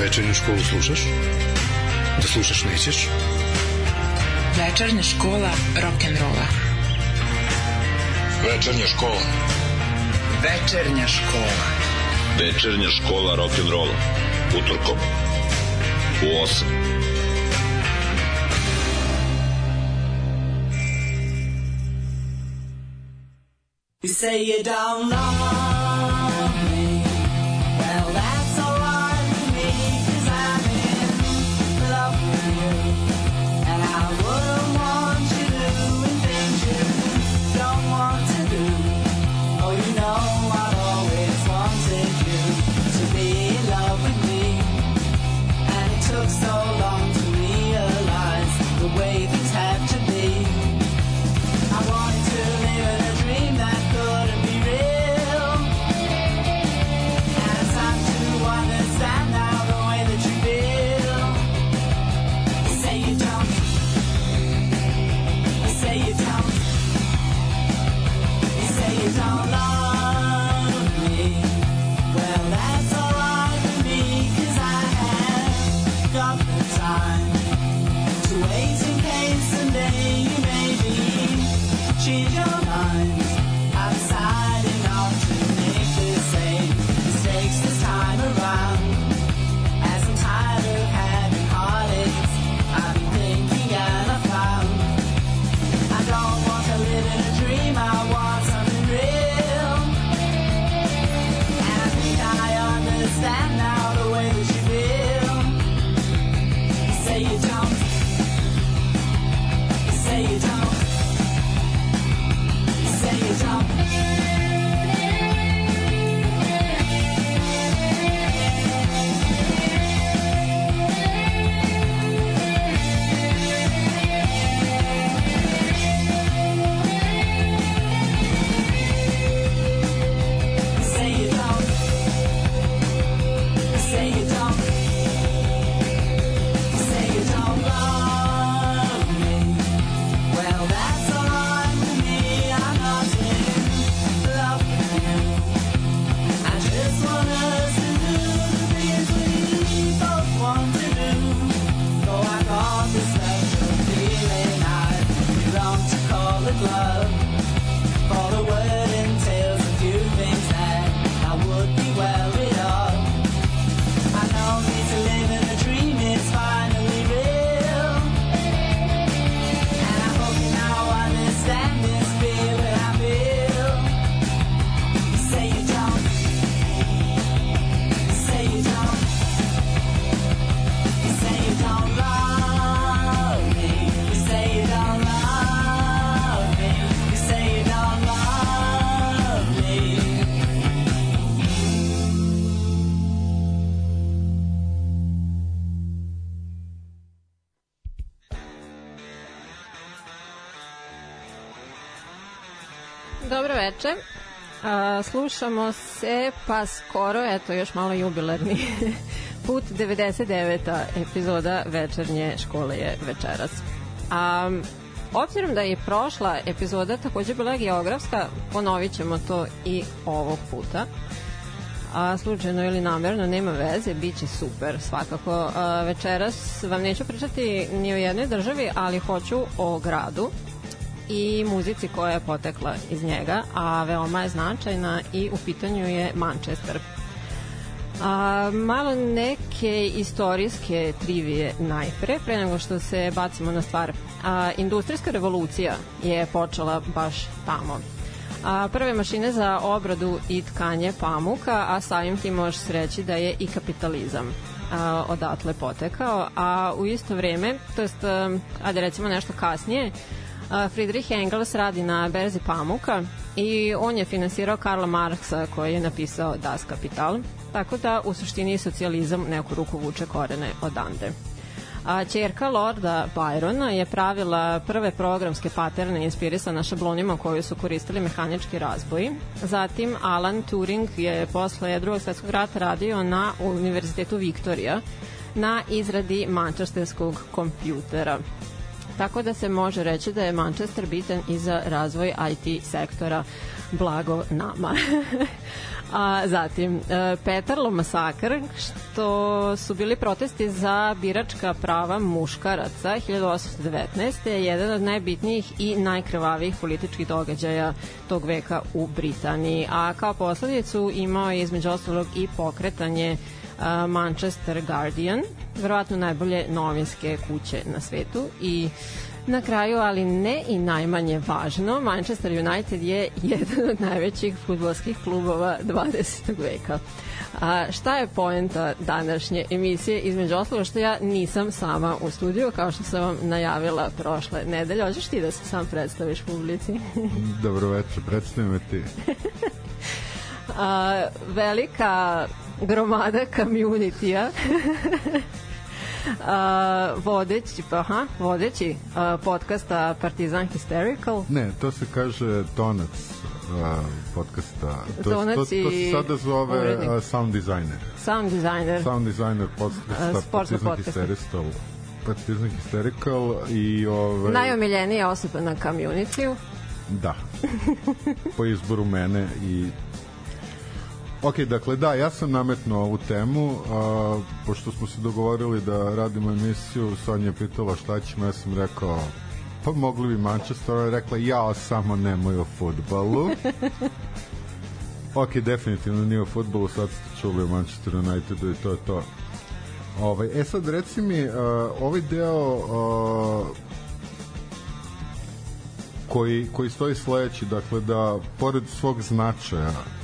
Večernju školu slušaš? Da slušaš nećeš? Večernja škola rock'n'rolla. Večernja škola. Večernja škola. Večernja škola rock'n'rolla. Utorkom. U 8. You say you don't love she? A, slušamo se pa skoro, eto još malo jubilarni put 99. epizoda večernje škole je večeras. A, obzirom da je prošla epizoda takođe bila geografska, ponovit ćemo to i ovog puta a slučajno ili namerno, nema veze, bit će super svakako. A, večeras vam neću pričati ni o jednoj državi, ali hoću o gradu i muzici koja je potekla iz njega, a veoma je značajna i u pitanju je Manchester. A, malo neke istorijske trivije najpre, pre nego što se bacimo na stvar. A, industrijska revolucija je počela baš tamo. A, prve mašine za obradu i tkanje pamuka, a samim tim možeš reći da je i kapitalizam a, odatle potekao, a u isto vreme, to jest, ajde recimo nešto kasnije, Friedrich Engels radi na berzi pamuka i on je finansirao Karla Marksa koji je napisao Das Kapital, tako da u suštini socijalizam neku ruku vuče korene odande. A čerka Lorda Byrona je pravila prve programske paterne inspirisane šablonima koje su koristili mehanički razboji. Zatim Alan Turing je posle drugog svetskog rata radio na Univerzitetu Viktorija na izradi mančesterskog kompjutera. Tako da se može reći da je Manchester bitan i za razvoj IT sektora blago nama. A zatim, e, Petarlo masakr, što su bili protesti za biračka prava muškaraca 1819. je jedan od najbitnijih i najkrvavijih političkih događaja tog veka u Britaniji. A kao posledicu imao je između ostalog i pokretanje a, Manchester Guardian, verovatno najbolje novinske kuće na svetu i Na kraju, ali ne i najmanje važno, Manchester United je jedan od najvećih futbolskih klubova 20. veka. A šta je poenta današnje emisije? Između osloga što ja nisam sama u studiju, kao što sam vam najavila prošle nedelje. Hoćeš ti da se sam predstaviš publici? Dobro večer, predstavimo ti. A, velika gromada community-a a, vodeći, pa, aha, vodeći a, podcasta Partizan Hysterical. Ne, to se kaže tonac uh, podcasta. To, Tonac to, to, to se sada zove urednik. uh, sound designer. Sound designer. Sound designer Uh, podcasta sportskog Partizan podcasta. Hysterical. Partizan Hysterical i ove, Najomiljenija osoba na community Da. po izboru mene i Ok, dakle, da, ja sam nametnuo ovu temu, a, pošto smo se dogovorili da radimo emisiju, Sonja je pitala šta ćemo, ja sam rekao, pa mogli bi Manchester, ona je rekla, ja samo nemoj o futbalu. ok, definitivno nije o futbolu, sad ste čuli o Manchester Unitedu i to je to. Ovaj, e sad, reci mi, uh, ovaj deo uh, koji, koji stoji sledeći, dakle da pored svog značaja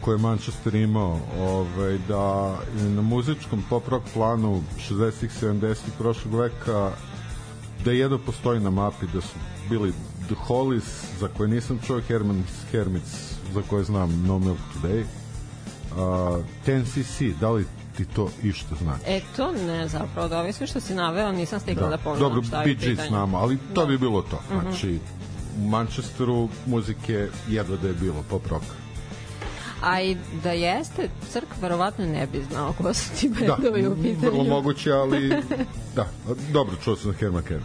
koje je Manchester imao, ovaj, da na muzičkom pop rock planu 60-ih, 70-ih prošlog veka da jedno postoji na mapi, da su bili The Hollies, za koje nisam čuo, Herman's Hermits, za koje znam No Milk Today, uh, 10cc, da li ti to išta znači? E, to ne zapravo, da ovi svi što si naveo nisam stigla da, pogledam Dobro, šta je znamo, ali to Da. bi bilo to. Znači, u Manchesteru muzike jedva da je bilo pop rock. A i da jeste, crk verovatno ne bi znao ko su ti Da, bendovi u pitanju. vrlo moguće, ali da, dobro, čuo sam Herman. Eto.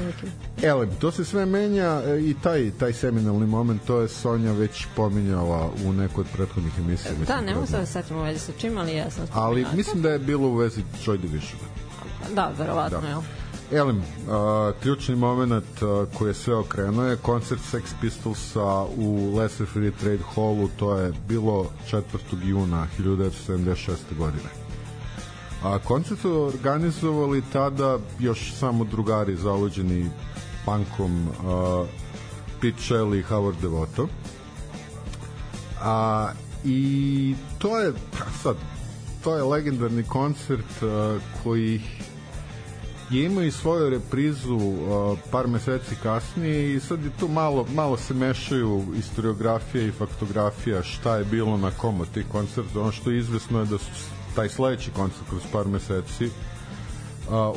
Okay. Elem, to se sve menja e, i taj taj seminalni moment, to je Sonja već pominjala u nekoj od prethodnih emisija. Da, mislim, ne mogu sad da se setim u vezi sa čim, ali jesam. Ali spomenula. mislim da je bilo u vezi Joy Division. Da, verovatno, Da. jel? Elem, uh, ključni moment uh, koji je sve okrenuo je koncert Sex Pistolsa u Lesser Free Trade Hallu, to je bilo 4. juna 1976. godine. A koncert su organizovali tada još samo drugari zaluđeni punkom uh, Pete Shelley i Howard Devoto. A, I to je, sad, to je legendarni koncert uh, koji je imao i svoju reprizu uh, par meseci kasnije i sad je tu malo, malo se mešaju historiografija i faktografija šta je bilo na kom od tih koncerta. Ono što je izvesno je da su taj sledeći koncert kroz par meseci uh,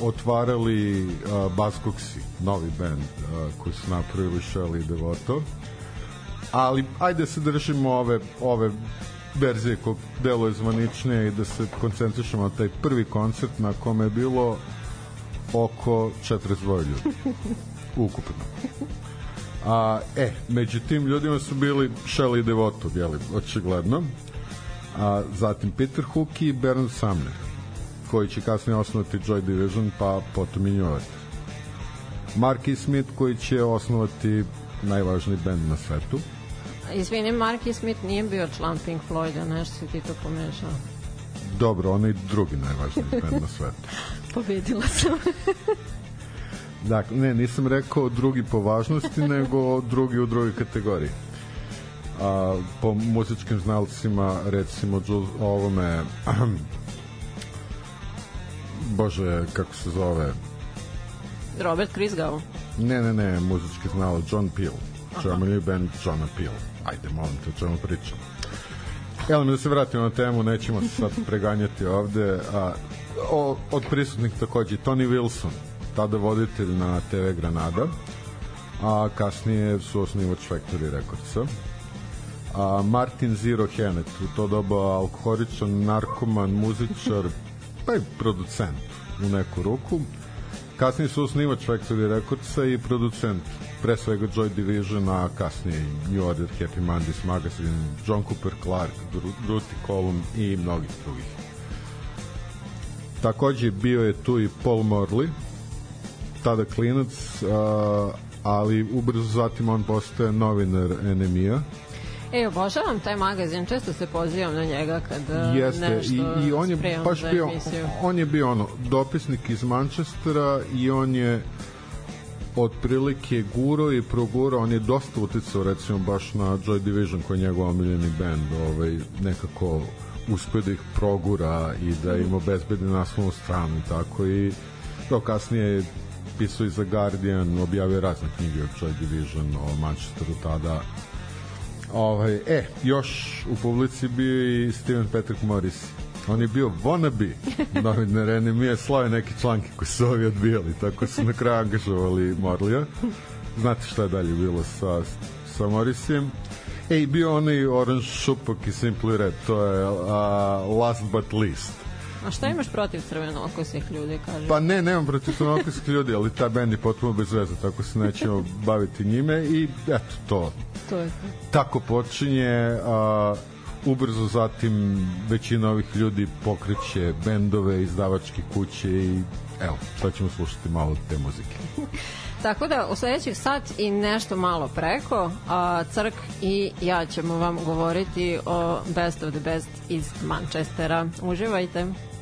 otvarali uh, Buzzcocksi, novi band uh, koji su napravili Shelley i Devoto. Ali ajde se držimo ove, ove verzije kog deluje zvaničnije i da se koncentrišemo na taj prvi koncert na kome je bilo oko 42 ljudi ukupno. A, e, među tim ljudima su bili Shelley Devoto, jeli, očigledno. A, zatim Peter Hook i Bernard Sumner, koji će kasnije osnovati Joy Division, pa potom i New Order. Marky Smith, koji će osnovati najvažniji band na svetu. Izvini, Marky Smith nije bio član Pink Floyda, nešto si ti to pomešao. Dobro, onaj drugi najvažniji band na svetu. Pobedila sam. Dakle, ne, nisam rekao drugi po važnosti, nego drugi u drugoj kategoriji. A, po muzičkim znalcima, recimo, ovome, bože, kako se zove, Robert Chrisgau. ne, ne, ne, muzički znalo, John Peel, Germany band Johna Peel. Ajde, molim te, o čemu pričamo. Evo mi da se vratimo na temu, nećemo se sad preganjati ovde. A, o, od prisutnih takođe Tony Wilson, tada voditelj na TV Granada, a kasnije su osnivač Factory Recordsa. A Martin Zero Hennet, u to doba alkoholičan, narkoman, muzičar, pa i producent u neku ruku. kasnije su osnivač Factory Recordsa i producent pre svega Joy Division, a kasnije New Order, Happy Mondays Magazine, John Cooper Clark, Ruti Column i mnogih drugih. Takođe bio je tu i Paul Morley, tada klinac, a, ali ubrzo zatim on postaje novinar NMI-a. E, obožavam taj magazin, često se pozivam na njega kada Jeste, nešto i, i on je baš za bio, emisiju. on je bio ono, dopisnik iz Manchestera i on je otprilike guro i proguro, on je dosta uticao recimo baš na Joy Division koji je njegov omiljeni band, ovaj, nekako uspio da ih progura i da im obezbedi naslovnu stranu i tako i to kasnije je pisao i za Guardian, objavio razne knjige o Joy Division, o Manchesteru tada Ovaj, e, još u publici bio i Steven Patrick Morris. On je bio wannabe novinar NMI, je slao je neke članke koje su ovi odbijali, tako su na kraju angažovali Morlija. Znate šta je dalje bilo sa, sa Morrisijem. E, i bio onaj Orange Šupak i Simply Red, to je uh, last but least. A šta imaš protiv crvenokosih ljudi, kaže? Pa ne, nemam protiv crvenokosih ljudi, ali ta band je potpuno bez veze, tako se nećemo baviti njime i eto to, to je to. tako počinje a, ubrzo zatim većina ovih ljudi pokreće bendove, izdavačke kuće i evo, sad ćemo slušati malo te muzike. Tako da u sledećih sat i nešto malo preko, a Crk i ja ćemo vam govoriti o Best of the Best iz Manchestera. Uživajte!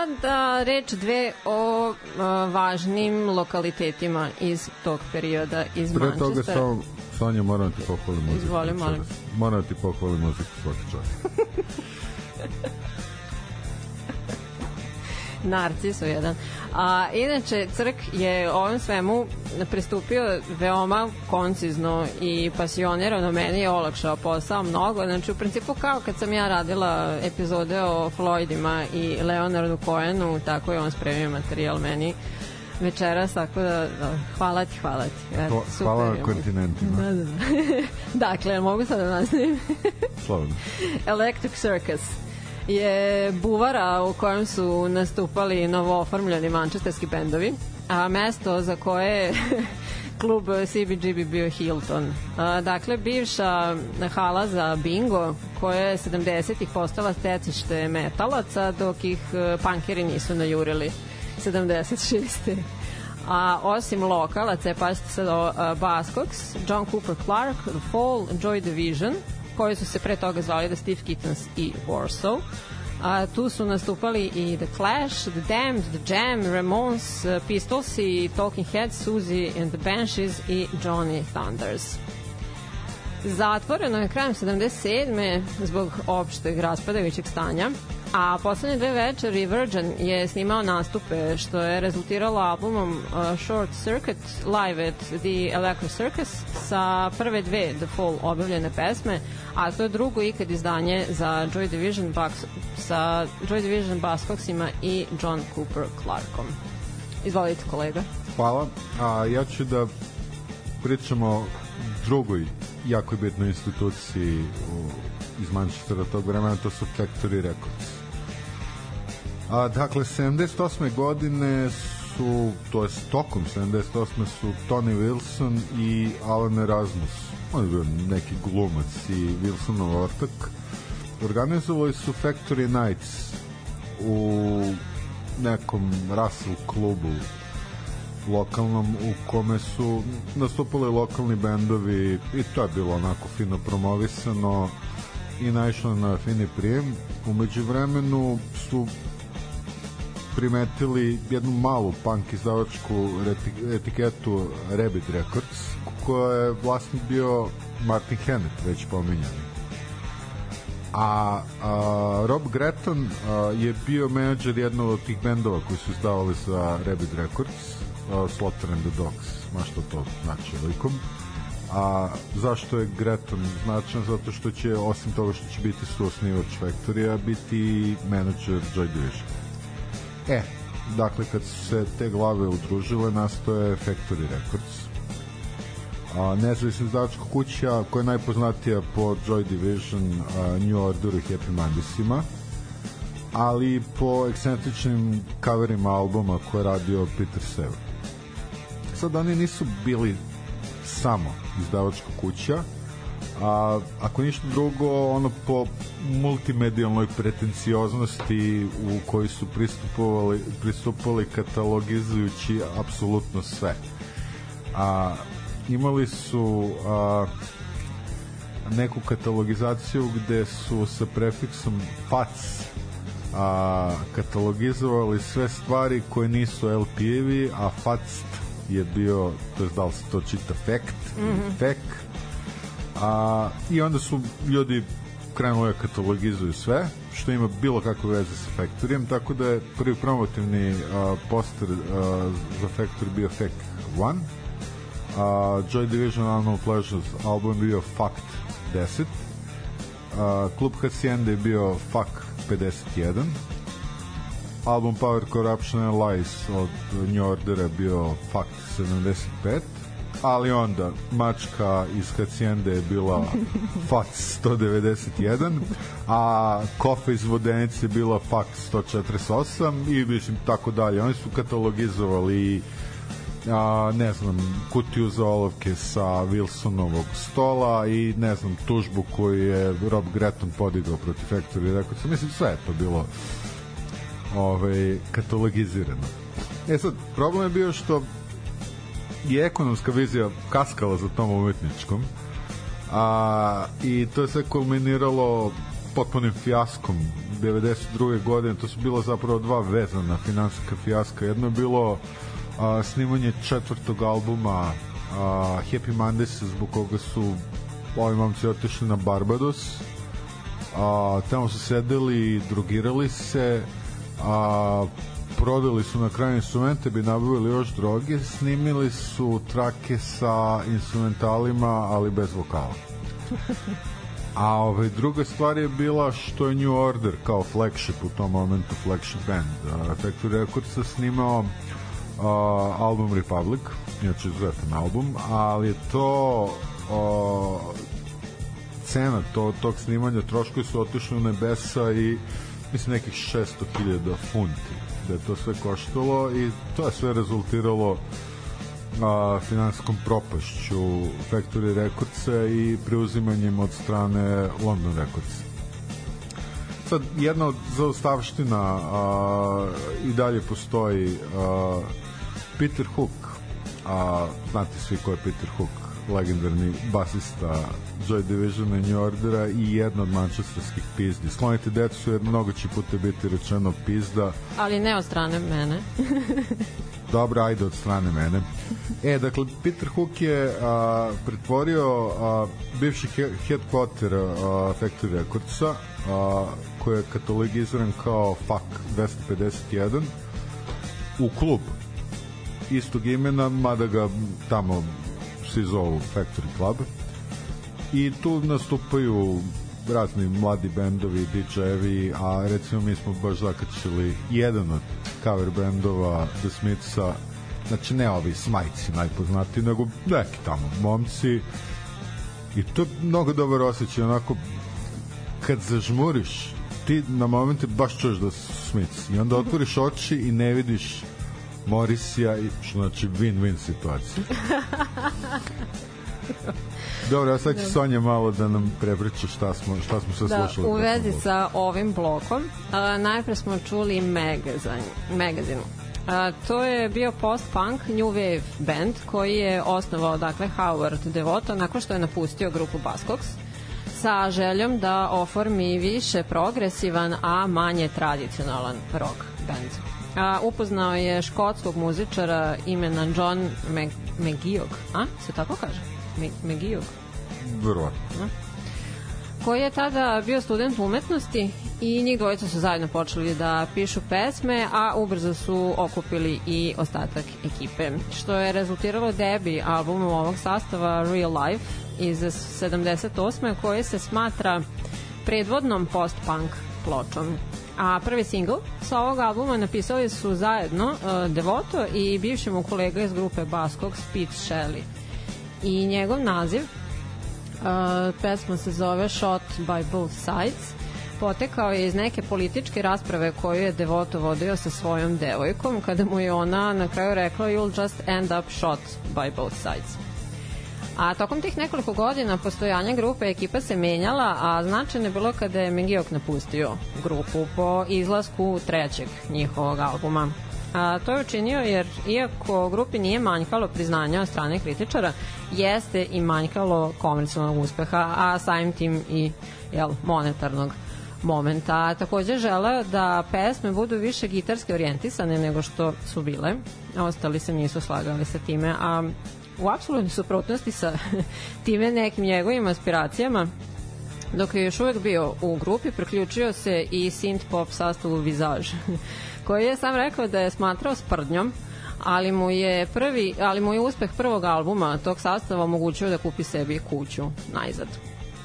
Sada reč dve o a, važnim lokalitetima iz tog perioda iz Pre toga Manchestera. samo Sonja, moram da ti pohvalim muziku. Izvoli, molim. Moram da ti pohvalim muziku svaki čas. Narciso jedan. A inače Crk je ovom svemu pristupio veoma koncizno i pasionirano meni je olakšao posao mnogo. Znači u principu kao kad sam ja radila epizode o Floydima i Leonardu Cohenu, tako je on spremio materijal meni večeras, tako da, da hvala ti, hvala ti. Eto, super hvala na kontinentima. Da, da, da. dakle, mogu sad da nastavim? Slobodno. Electric Circus je buvara u kojem su nastupali novooformljeni mančesterski bendovi, a mesto za koje je klub CBGB bio Hilton. A, dakle, bivša hala za bingo, koja je 70-ih postala stecište metalaca, dok ih e, punkeri nisu najurili 76. A osim lokalaca je, pazite sad Buzzcocks, John Cooper Clarke, The Fall, Joy Division, koji su se pre toga zvali The Steve Kittens i Warsaw. A, tu su nastupali i The Clash, The Damned, The Jam, Ramones, Pistols i Talking Heads, Suzy and the Banshees i Johnny Thunders. Zatvoreno je krajem 77. zbog opšteg raspadajućeg stanja, a poslednje dve večeri Virgin je snimao nastupe što je rezultiralo albumom uh, Short Circuit live at the Electro Circus sa prve dve The Fall objavljene pesme, a to je drugo ikad izdanje za Joy Division Bucks, sa Joy Division Buzzcocksima i John Cooper Clarkom. Izvolite kolega. Hvala. A ja ću da pričamo drugoj jako bitnoj instituciji u, iz Manchestera tog vremena, to su Factory Records. A, dakle, 78. godine su, to je tokom 78. su Tony Wilson i Alan Erasmus, on je bio neki glumac i Wilsonov ortak, organizovali su Factory Nights u nekom Russell klubu lokalnom u kome su nastupali lokalni bendovi i to je bilo onako fino promovisano i naišlo na fini prijem. Umeđu vremenu su primetili jednu malu punk izdavačku etiketu Rabbit Records koja je vlasnik bio Martin Hennett, već pominjani. A, a Rob Gretton a, je bio menadžer jednog od tih bendova koji su izdavali za Rabbit Records, a, Slaughter and the Dogs, ma što to znači likom. A zašto je Gretton značan? Zato što će, osim toga što će biti suosnivač Factory-a, biti menadžer Joy Division. E, dakle, kad su se te glave udružile, nastoje Factory Records. A, nezavisna izdavačka kuća koja je najpoznatija po Joy Division, a, New Orderu i Happy Mondaysima, ali po ekscentričnim coverima albuma koje je radio Peter Sever. Sad oni nisu bili samo izdavačka kuća, a ako ništa drugo ono po multimedijalnoj pretencioznosti u kojoj su pristupovali, pristupali katalogizujući apsolutno sve a imali su a, neku katalogizaciju gde su sa prefiksom FAC a, katalogizovali sve stvari koje nisu LP-evi, a FAC je bio, to je da li se to čita FACT, mm -hmm. FAC, a, i onda su ljudi krenuli da katalogizuju sve što ima bilo kakve veze sa Factoryjem tako da je prvi promotivni a, poster a, za Factory bio Fact 1 a, Joy Division Animal Pleasures album bio Fact 10 a, Klub Hacienda je bio Fuck 51 album Power Corruption and Lies od New Ordera bio Fact 75 ali onda mačka iz Haciende je bila Fact 191 a kofe iz Vodenice je bila Fact 148 i mislim tako dalje oni su katalogizovali a, ne znam, kutiju za olovke sa Wilsonovog stola i ne znam, tužbu koju je Rob Gretton podigao protiv Factory Records. Mislim, sve je to bilo ovaj, katalogizirano. E sad, problem je bio što je ekonomska vizija kaskala za tom umetničkom a, i to je sve kulminiralo potpunim fijaskom 92. godine, to su bila zapravo dva vezana finansijska fijaska. Jedno je bilo a, snimanje četvrtog albuma a, Happy Mondays zbog koga su ovi momci otišli na Barbados a, tamo su sedeli drogirali se a, prodali su na kraju instrumente bi nabavili još droge snimili su trake sa instrumentalima ali bez vokala A ovaj, druga stvar je bila što je New Order kao flagship u tom momentu, flagship band. Uh, Factory Records snimao uh, album Republic, inače izuzetan album, ali je to uh, cena to, tog snimanja, troškovi su otišli u nebesa i mislim nekih 600.000 funti da je to sve koštalo i to je sve rezultiralo a, finansijskom propašću Factory Recordsa i preuzimanjem od strane London Recordsa. Sad, jedna od zaustavština a, i dalje postoji a, Peter Hook, a, znate svi ko je Peter Hook, legendarni basista Joy Divisiona i New Ordera i jedna od mančestarskih pizdi. Sklonite decu jer mnogo će puta biti rečeno pizda, Ali ne od strane mene. Dobro, ajde od strane mene. E, dakle, Peter Hook je a, pretvorio a, bivši he, headquarter a, Factory Recordsa, a, koji je katalogiziran kao FAK 251, u klub istog imena, mada ga tamo svi zovu Factory Club. I tu nastupaju razni mladi bendovi, DJ-evi, a recimo mi smo baš zakačili jedan od cover bendova The Smithsa, znači ne ovi smajci najpoznatiji, nego neki tamo momci. I to je mnogo dobar osjećaj, onako kad zažmuriš ti na momente baš čuješ da su Smiths. I onda otvoriš oči i ne vidiš Morisija i što znači win-win situacija. Dobro, a sad će Sonja malo da nam prepriča šta smo, šta smo sve Da, slušali. u vezi sa ovim blokom, a, najpre smo čuli magazin, magazin. A, to je bio post-punk New Wave band koji je osnovao dakle Howard Devoto nakon što je napustio grupu Buzzcocks sa željom da oformi više progresivan, a manje tradicionalan rock band. A, upoznao je škotskog muzičara imena John Mag McGeoch, a? Se tako kaže? Mag McGeoch Verovatno. koji je tada bio student umetnosti i njih dvojica su zajedno počeli da pišu pesme, a ubrzo su okupili i ostatak ekipe, što je rezultiralo debi albumom ovog sastava Real Life iz 78. koji se smatra predvodnom post-punk pločom. A prvi singl sa ovog albuma napisali su zajedno uh, Devoto i bivši mu kolega iz grupe Baskog, Pete Shelley. I njegov naziv Uh, pesma se zove Shot by Both Sides potekao je iz neke političke rasprave koju je Devoto vodio sa svojom devojkom kada mu je ona na kraju rekla you'll just end up shot by both sides. A tokom tih nekoliko godina postojanja grupe ekipa se menjala, a značajno je bilo kada je Megiok napustio grupu po izlasku trećeg njihovog albuma. A, to je učinio jer iako grupi nije manjkalo priznanja od strane kritičara, jeste i manjkalo komercijalnog uspeha, a samim tim i jel, monetarnog momenta. Takođe želeo da pesme budu više gitarske orijentisane nego što su bile. Ostali se nisu slagali sa time, a u apsolutnoj suprotnosti sa time nekim njegovim aspiracijama dok je još uvek bio u grupi, priključio se i synth pop sastavu Visage, koji je sam rekao da je smatrao sprdnjom, ali mu je prvi, ali mu je uspeh prvog albuma tog sastava omogućio da kupi sebi kuću najzad.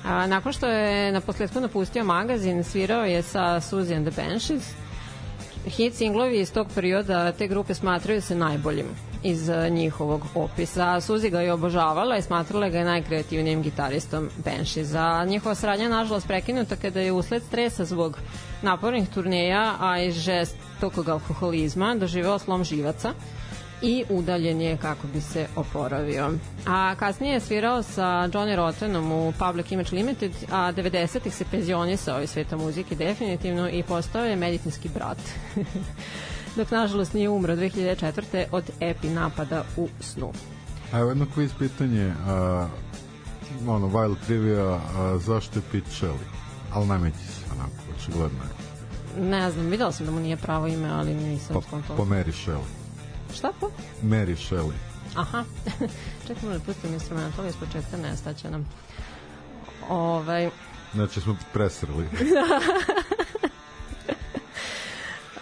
A, nakon što je na posledku napustio magazin, svirao je sa Suzy and the Banshees. Hit singlovi iz tog perioda te grupe smatraju se najboljim iz eh, njihovog opisa. Suzi ga je obožavala i smatrala ga je najkreativnijim gitaristom Bansheesa. Njihova sradnja nažalost prekinuta kada je usled stresa zbog napornih turneja, a i žestokog alkoholizma doživeo slom živaca i udaljen je kako bi se oporavio. A kasnije je svirao sa Johnny Rottenom u Public Image Limited, a 90-ih se penzionisao iz sveta muzike definitivno i postao je medicinski brat. Dok nažalost nije umro 2004. od epi napada u snu. A evo jedno quiz pitanje, a, ono, Wild Trivia, a, zašto je Pete Shelley? ali nameći se onako, očigledno je. Ne znam, videla sam da mu nije pravo ime, ali nisam Pa, skontala. po Mary Shelley. Šta po? Mary Shelley. Aha. Čekaj, možda pustim instrumental iz početka, nestaće nam. Ovaj, Znači smo presrli.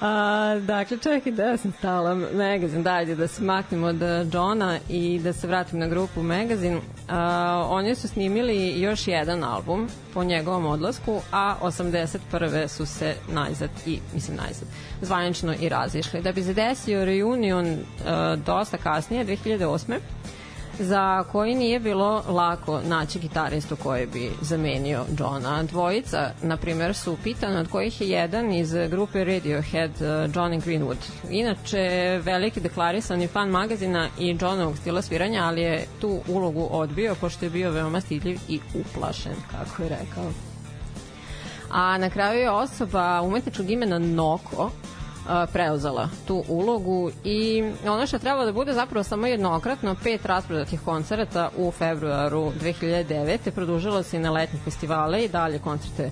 A, dakle, čekaj, da sam stala magazin, dajde da se maknemo od Johna i da se vratim na grupu magazin. A, oni su snimili još jedan album po njegovom odlasku, a 81. su se najzad i, mislim najzad, zvanično i razišli. Da bi se desio reunion a, dosta kasnije, 2008 za koji nije bilo lako naći gitaristu koji bi zamenio Johna. Dvojica, na primjer, su pitane od kojih je jedan iz grupe Radiohead, uh, Johnny Greenwood. Inače, veliki deklarisani fan magazina i Johnovog stila sviranja, ali je tu ulogu odbio pošto je bio veoma stidljiv i uplašen, kako je rekao. A na kraju je osoba umetničkog imena Noko, preuzela tu ulogu i ono što je trebalo da bude zapravo samo jednokratno pet rasprodatih koncerata u februaru 2009. produžilo se i na letnje festivale i dalje koncerte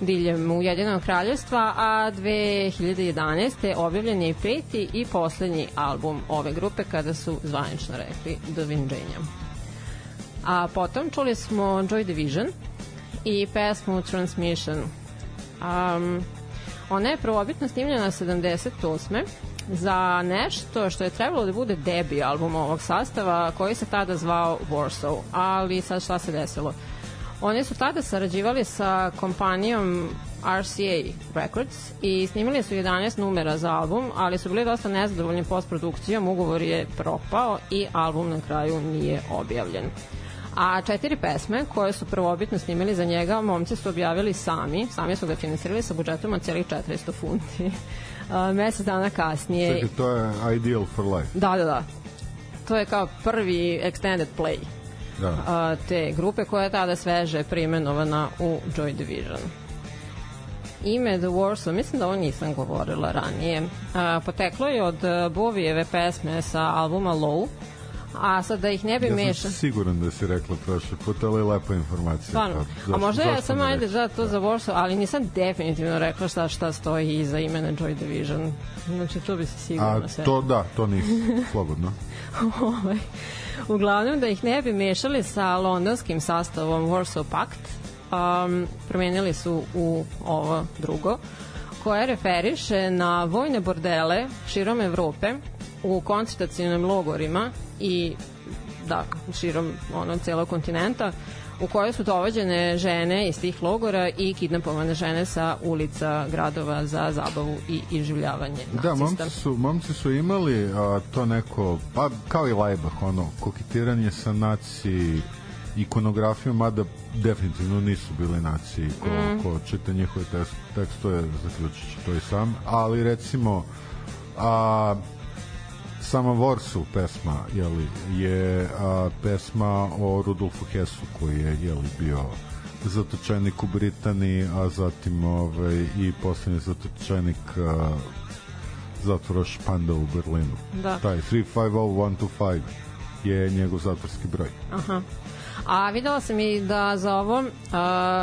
diljem Ujedinjenog kraljevstva, a 2011. objavljen je i peti i poslednji album ove grupe kada su zvanično rekli dovinđenja. A potom čuli smo Joy Division i pesmu Transmission. Um, ona je prvobitno snimljena 78 za nešto što je trebalo da bude debi album ovog sastava koji se tada zvao Warsaw, ali sad šta se desilo? Oni su tada sarađivali sa kompanijom RCA Records i snimili su 11 numera za album, ali su bili dosta nezadovoljni postprodukcijom, ugovor je propao i album na kraju nije objavljen. A četiri pesme koje su prvobitno snimili za njega, momci su objavili sami, sami su ga finansirali sa budžetom od cijelih 400 funti. Mesec dana kasnije... Čekaj, to je Ideal for Life. Da, da, da. To je kao prvi extended play Da. te grupe koja je tada sveže preimenovana u Joy Division. Ime The Warsaw, mislim da ovo nisam govorila ranije, a, poteklo je od a, Bovijeve pesme sa albuma Low, a sad da ih ne bi Ja mešao... sam siguran da si rekla prošle put, ali je lepa informacija. Stvarno. Pa, A možda ja sam ajde za to za Warsaw, ali nisam definitivno rekla šta šta stoji iza imena Joy Division. Znači, to bi se sigurno A sve. to da, to nisi, slobodno. ovaj, uglavnom da ih ne bi mešali sa londonskim sastavom Warsaw Pact, um, promenili su u ovo drugo, koje referiše na vojne bordele širom Evrope u koncentracijnim logorima i da, širom ono, celog kontinenta u koje su dovođene žene iz tih logora i kidnapovane žene sa ulica gradova za zabavu i iživljavanje Da, nacista. momci su, momci su imali a, to neko, pa kao i Lajbah, ono, koketiranje sa naci ikonografijom, mada definitivno nisu bili naciji ko, mm. ko čita njihove tekst, tekstove, zaključit će to i sam, ali recimo a, sama Vorsu pesma jeli, je a, pesma o Rudolfu Hesu koji je jeli, bio zatočenik u Britaniji, a zatim ovaj, i poslednji zatočenik a, zatvora Španda u Berlinu. Da. Taj 350125 je njegov zatvorski broj. Aha. A videla sam i da za ovo uh,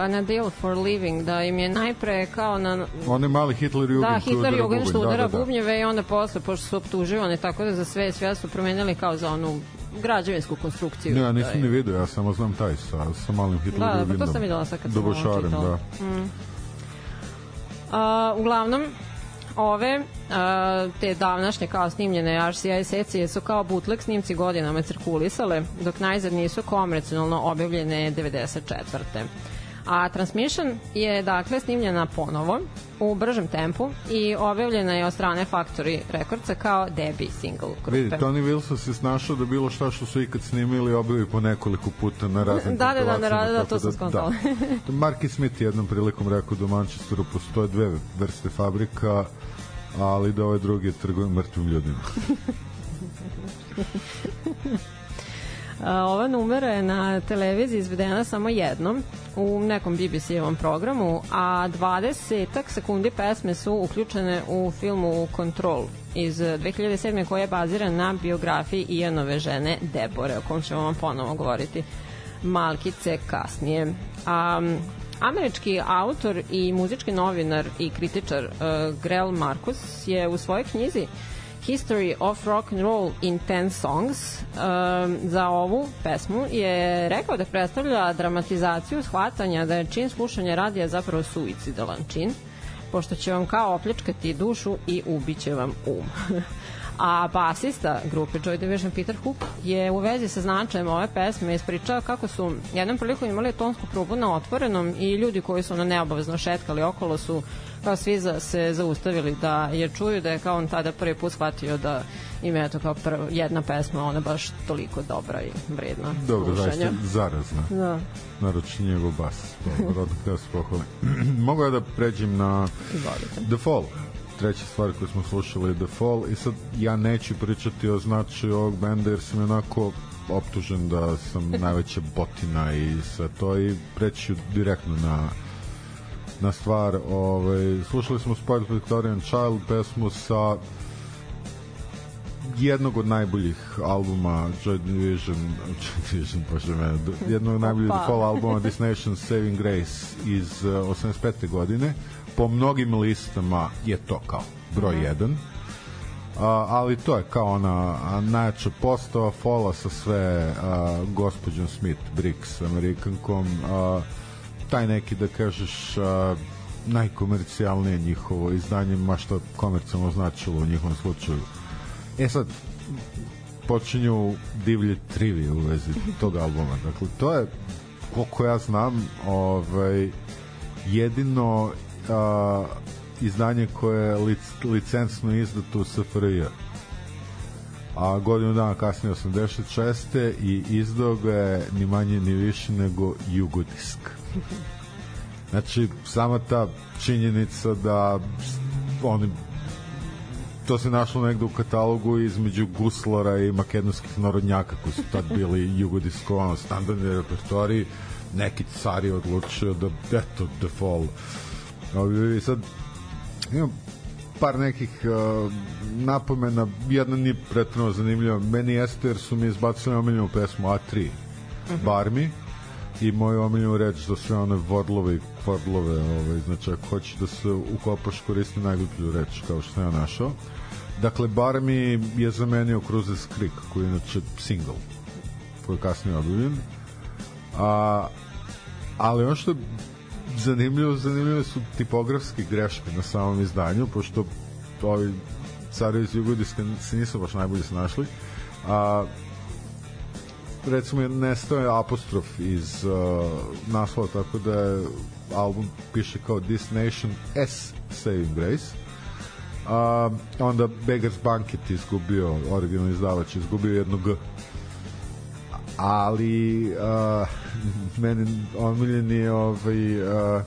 na Deal for Living, da im je najpre kao na... Onaj mali Hitler Jugend Da, Hitler Jugend što udara da, da, da. bubnjeve i onda posle, pošto su optuživani, tako da za sve sve su promenili kao za onu građevinsku konstrukciju. Ne, ja Da nisam je- ni video, ja samo znam taj sa, sa malim Hitler Da, da, pa to sam videla sad kad sam ovo čitala. da. A, uglavnom, ove te davnašnje kao snimljene RCI secije su kao bootleg snimci godinama cirkulisale, dok najzad nisu komercionalno objavljene 94. A Transmission je dakle snimljena ponovo u bržem tempu i objavljena je od strane Factory Recordsa kao debut single grupe. Vidi, Tony Wilson se snašao da bilo šta što su ikad snimili objavi po nekoliko puta na raznim Da, da, da, da, da, tako to sam skontala. Da. Marky Smith je jednom prilikom rekao da u Manchesteru postoje dve vrste fabrika, ali da ove druge trguju mrtvim ljudima. Ova numera je na televiziji izvedena samo jednom u nekom BBC-evom programu, a 20 sekundi pesme su uključene u filmu Control iz 2007. koja je baziran na biografiji Ianove žene Debore, o kom ćemo vam ponovo govoriti malkice kasnije. A, Američki autor i muzički novinar i kritičar uh, Grel Marcus je u svojoj knjizi History of Rock and Roll in 10 Songs um, za ovu pesmu je rekao da predstavlja dramatizaciju shvatanja da je čin slušanja radija zapravo suicidalan čin pošto će vam kao opljačkati dušu i ubiće vam um. A basista grupe Joy Division Peter Hook je u vezi sa značajem ove pesme ispričao kako su jednom prilikom imali tonsku probu na otvorenom i ljudi koji su na neobavezno šetkali okolo su kao svi za, se zaustavili da je čuju da je kao on tada prvi put shvatio da im je to kao prv, jedna pesma ona baš toliko dobra i vredna Dobro, zaista zarazna. Da, Naroče njegov bas. Dobro, odmah da se pohvali. Mogu ja da pređem na izvolite. The Fall. Treća stvar koju smo slušali je The Fall i sad ja neću pričati o značaju ovog benda jer sam onako optužen da sam najveća botina i sve to i preću direktno na na stvar. Ovaj, slušali smo Spoiled Victorian Child pesmu sa jednog od najboljih albuma Joy Division, Joy Division, bože mene, jednog od najboljih Fall albuma This Nation Saving Grace iz uh, 85. godine. Po mnogim listama je to kao broj 1. Uh, ali to je kao ona a, najjača postava Fola sa sve uh, gospođom Smith Briggs Amerikankom uh, taj neki da kažeš uh, najkomercijalnije njihovo izdanje ma što komercijalno značilo u njihovom slučaju. E sad počinju divlje trivije u vezi tog albuma. Dakle to je koliko ja znam ovaj jedino uh, izdanje koje je lic, licencno izdato u SFRJ a godinu dana kasnije 86. i izdao ga je ni manje ni više nego Jugodisk. Znači, sama ta činjenica da oni to se našlo negde u katalogu između guslara i makedonskih narodnjaka koji su tad bili jugodiskovano standardni repertoari neki car je odlučio da eto The Ovi, sad imam par nekih uh, napomena. Jedna nije pretredno zanimljiva. Meni jeste jer su mi izbacili omiljenu pesmu A3 Barmi i moju omiljenu reč za sve one vodlove i kvordlove ovaj, znači ako hoćeš da se ukopaš koristi najgluplju reč kao što sam ja našao. Dakle Barmi je zamenio Cruises Creek koji je inače single koji je kasnije objavljen a, ali ono što je zanimljivo, zanimljive su tipografske greške na samom izdanju, pošto ovi carevi iz Jugodiska se nisu baš najbolje snašli. A, recimo nestao je apostrof iz uh, naslova, tako da je album piše kao This Nation S Saving Grace. A, onda Beggars Banquet izgubio, originalni izdavač izgubio jedno G ali uh, meni omiljeni je ovaj, uh,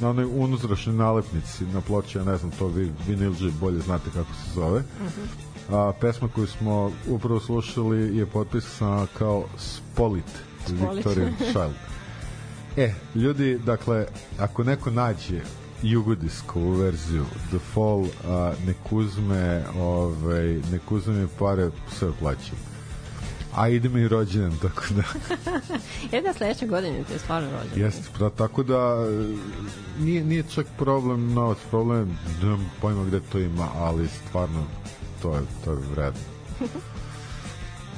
na onoj unutrašnjoj nalepnici na ploči, ja ne znam to vi vinilđe bolje znate kako se zove. A, pesma koju smo upravo slušali je potpisana kao Spolit Spolit. Victorian Child e, ljudi, dakle ako neko nađe jugodiskovu verziju The Fall a, nek uzme ovaj, nek uzme pare sve plaćam a ide mi rođendan, tako da Jedna sledeće godine ti je stvarno rođen. Jeste, pra, tako da e, nije, nije čak problem novac, problem je, nemam pojma gde to ima, ali stvarno to je, to je vredno.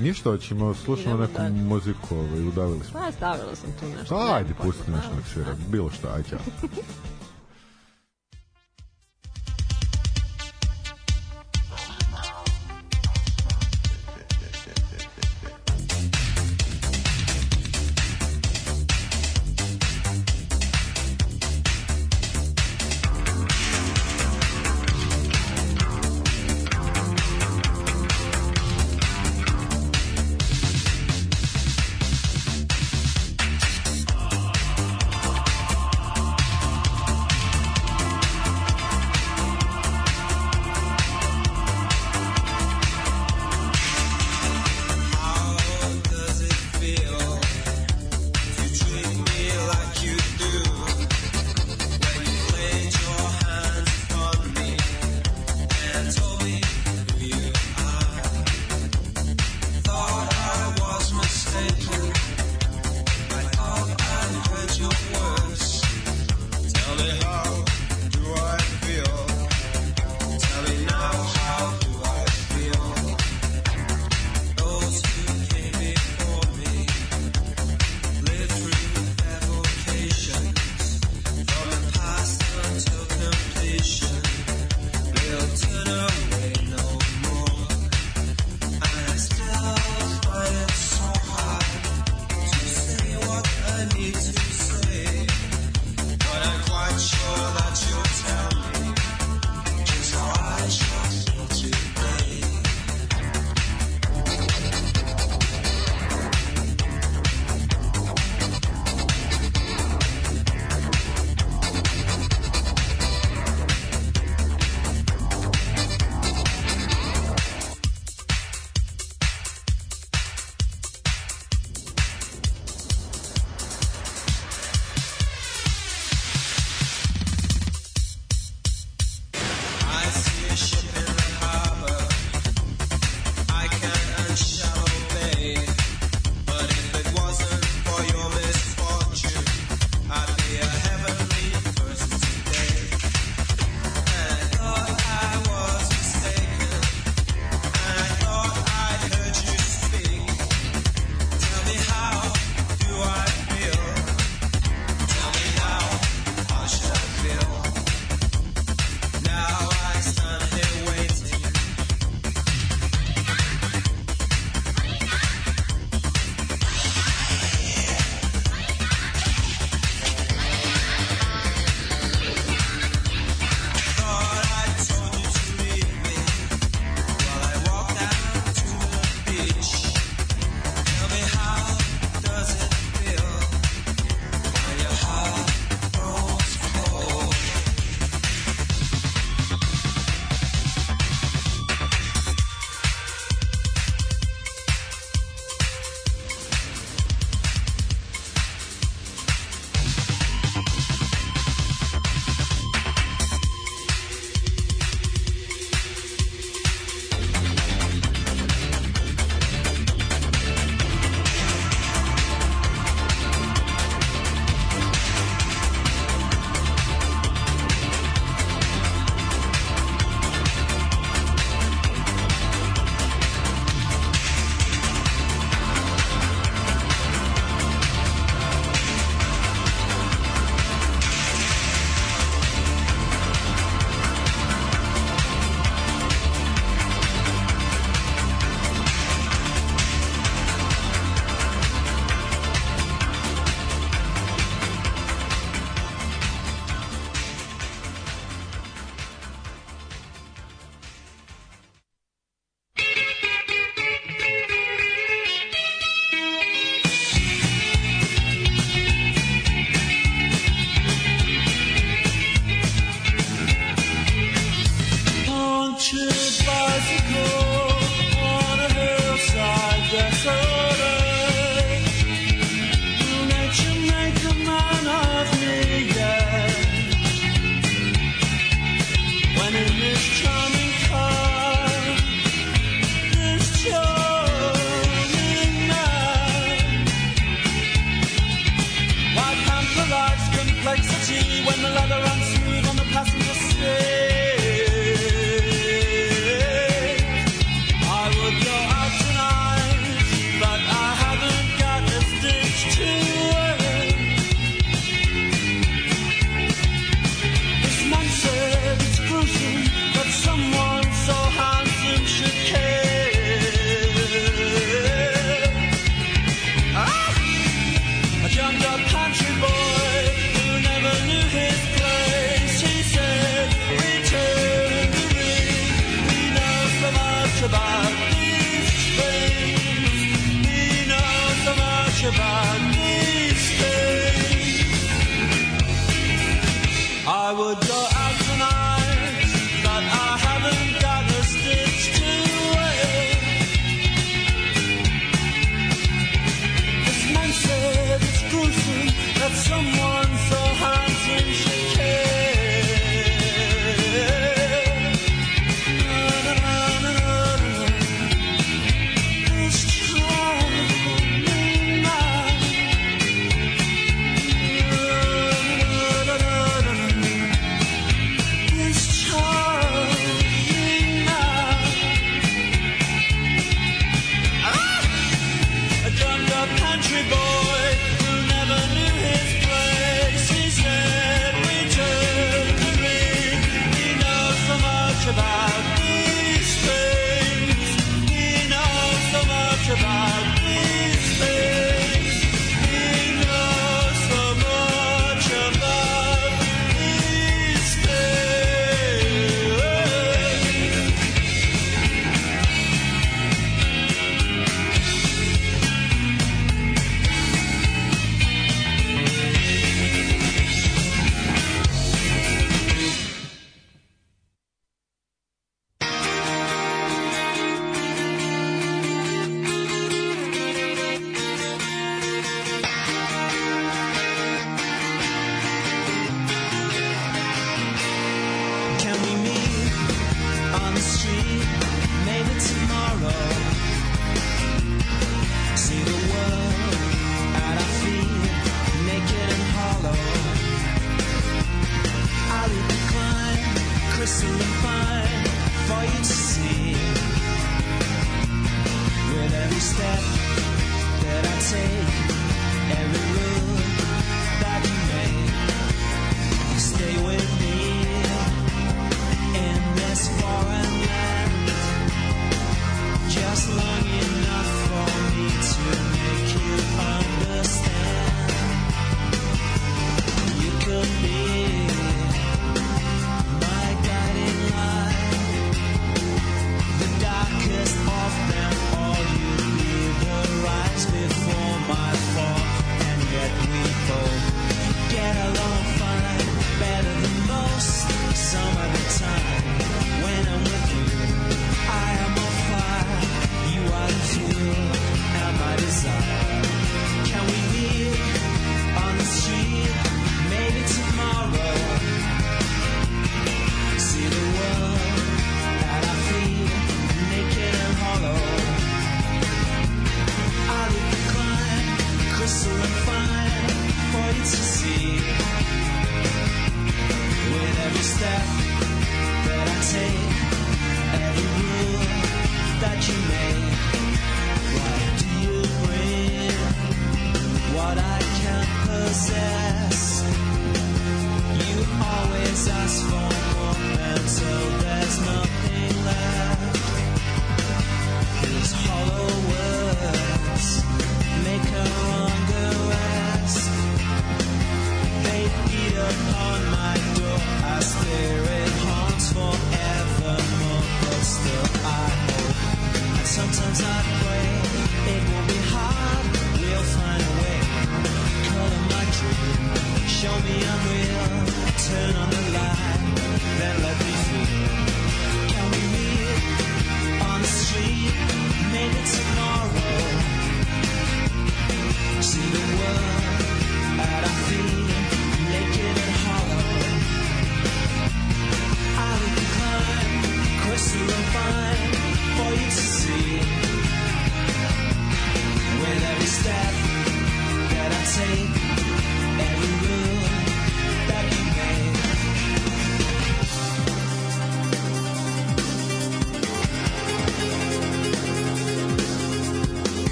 Ništa, hoćemo, slušamo Idemo neku dalje. muziku, ovaj, udavili smo. Pa, stavila sam tu nešto. Pa, ajde, Nemam pusti pojma, nešto da. svira, bilo šta, ajde,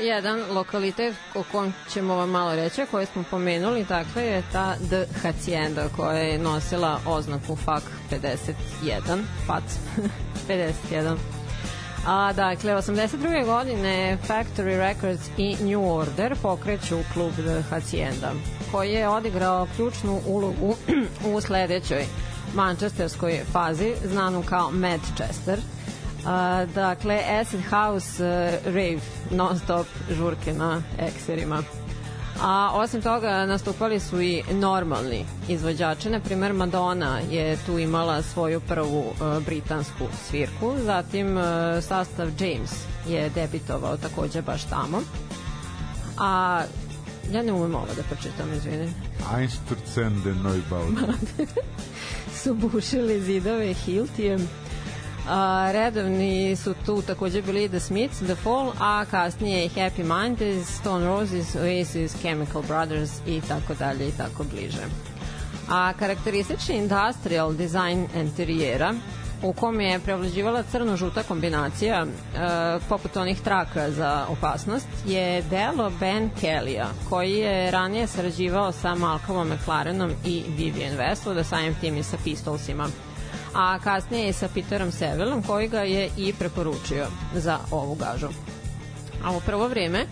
jedan lokalitet o kom ćemo vam malo reći, koji smo pomenuli, dakle je ta The Hacienda koja je nosila oznaku FAC 51, FAC 51. A dakle, 82. godine Factory Records i New Order pokreću klub The Hacienda, koji je odigrao ključnu ulogu u sledećoj mančesterskoj fazi, znanu kao Manchester, A, dakle, Acid House uh, Rave, non stop žurke na ekserima. A osim toga nastupali su i normalni izvođači, na primer Madonna je tu imala svoju prvu uh, britansku svirku, zatim uh, sastav James je debitovao takođe baš tamo. A ja ne umem ovo da pročitam, izvini. Einsturzende Neubauten. su bušili zidove Hiltijem. A, redovni su tu takođe bili The Smiths, The Fall, a kasnije Happy Mondays, Stone Roses, Oasis, Chemical Brothers i tako dalje i tako bliže. A karakteristični industrial design interijera u kom je prevlađivala crno-žuta kombinacija e, poput onih traka za opasnost je delo Ben Kellija koji je ranije sarađivao sa Malcolmom McLarenom i Vivian Westwood, da samim tim i sa Pistolsima a kasnije i sa Peterom Sevelom koji ga je i preporučio za ovu gažu. A u prvo vreme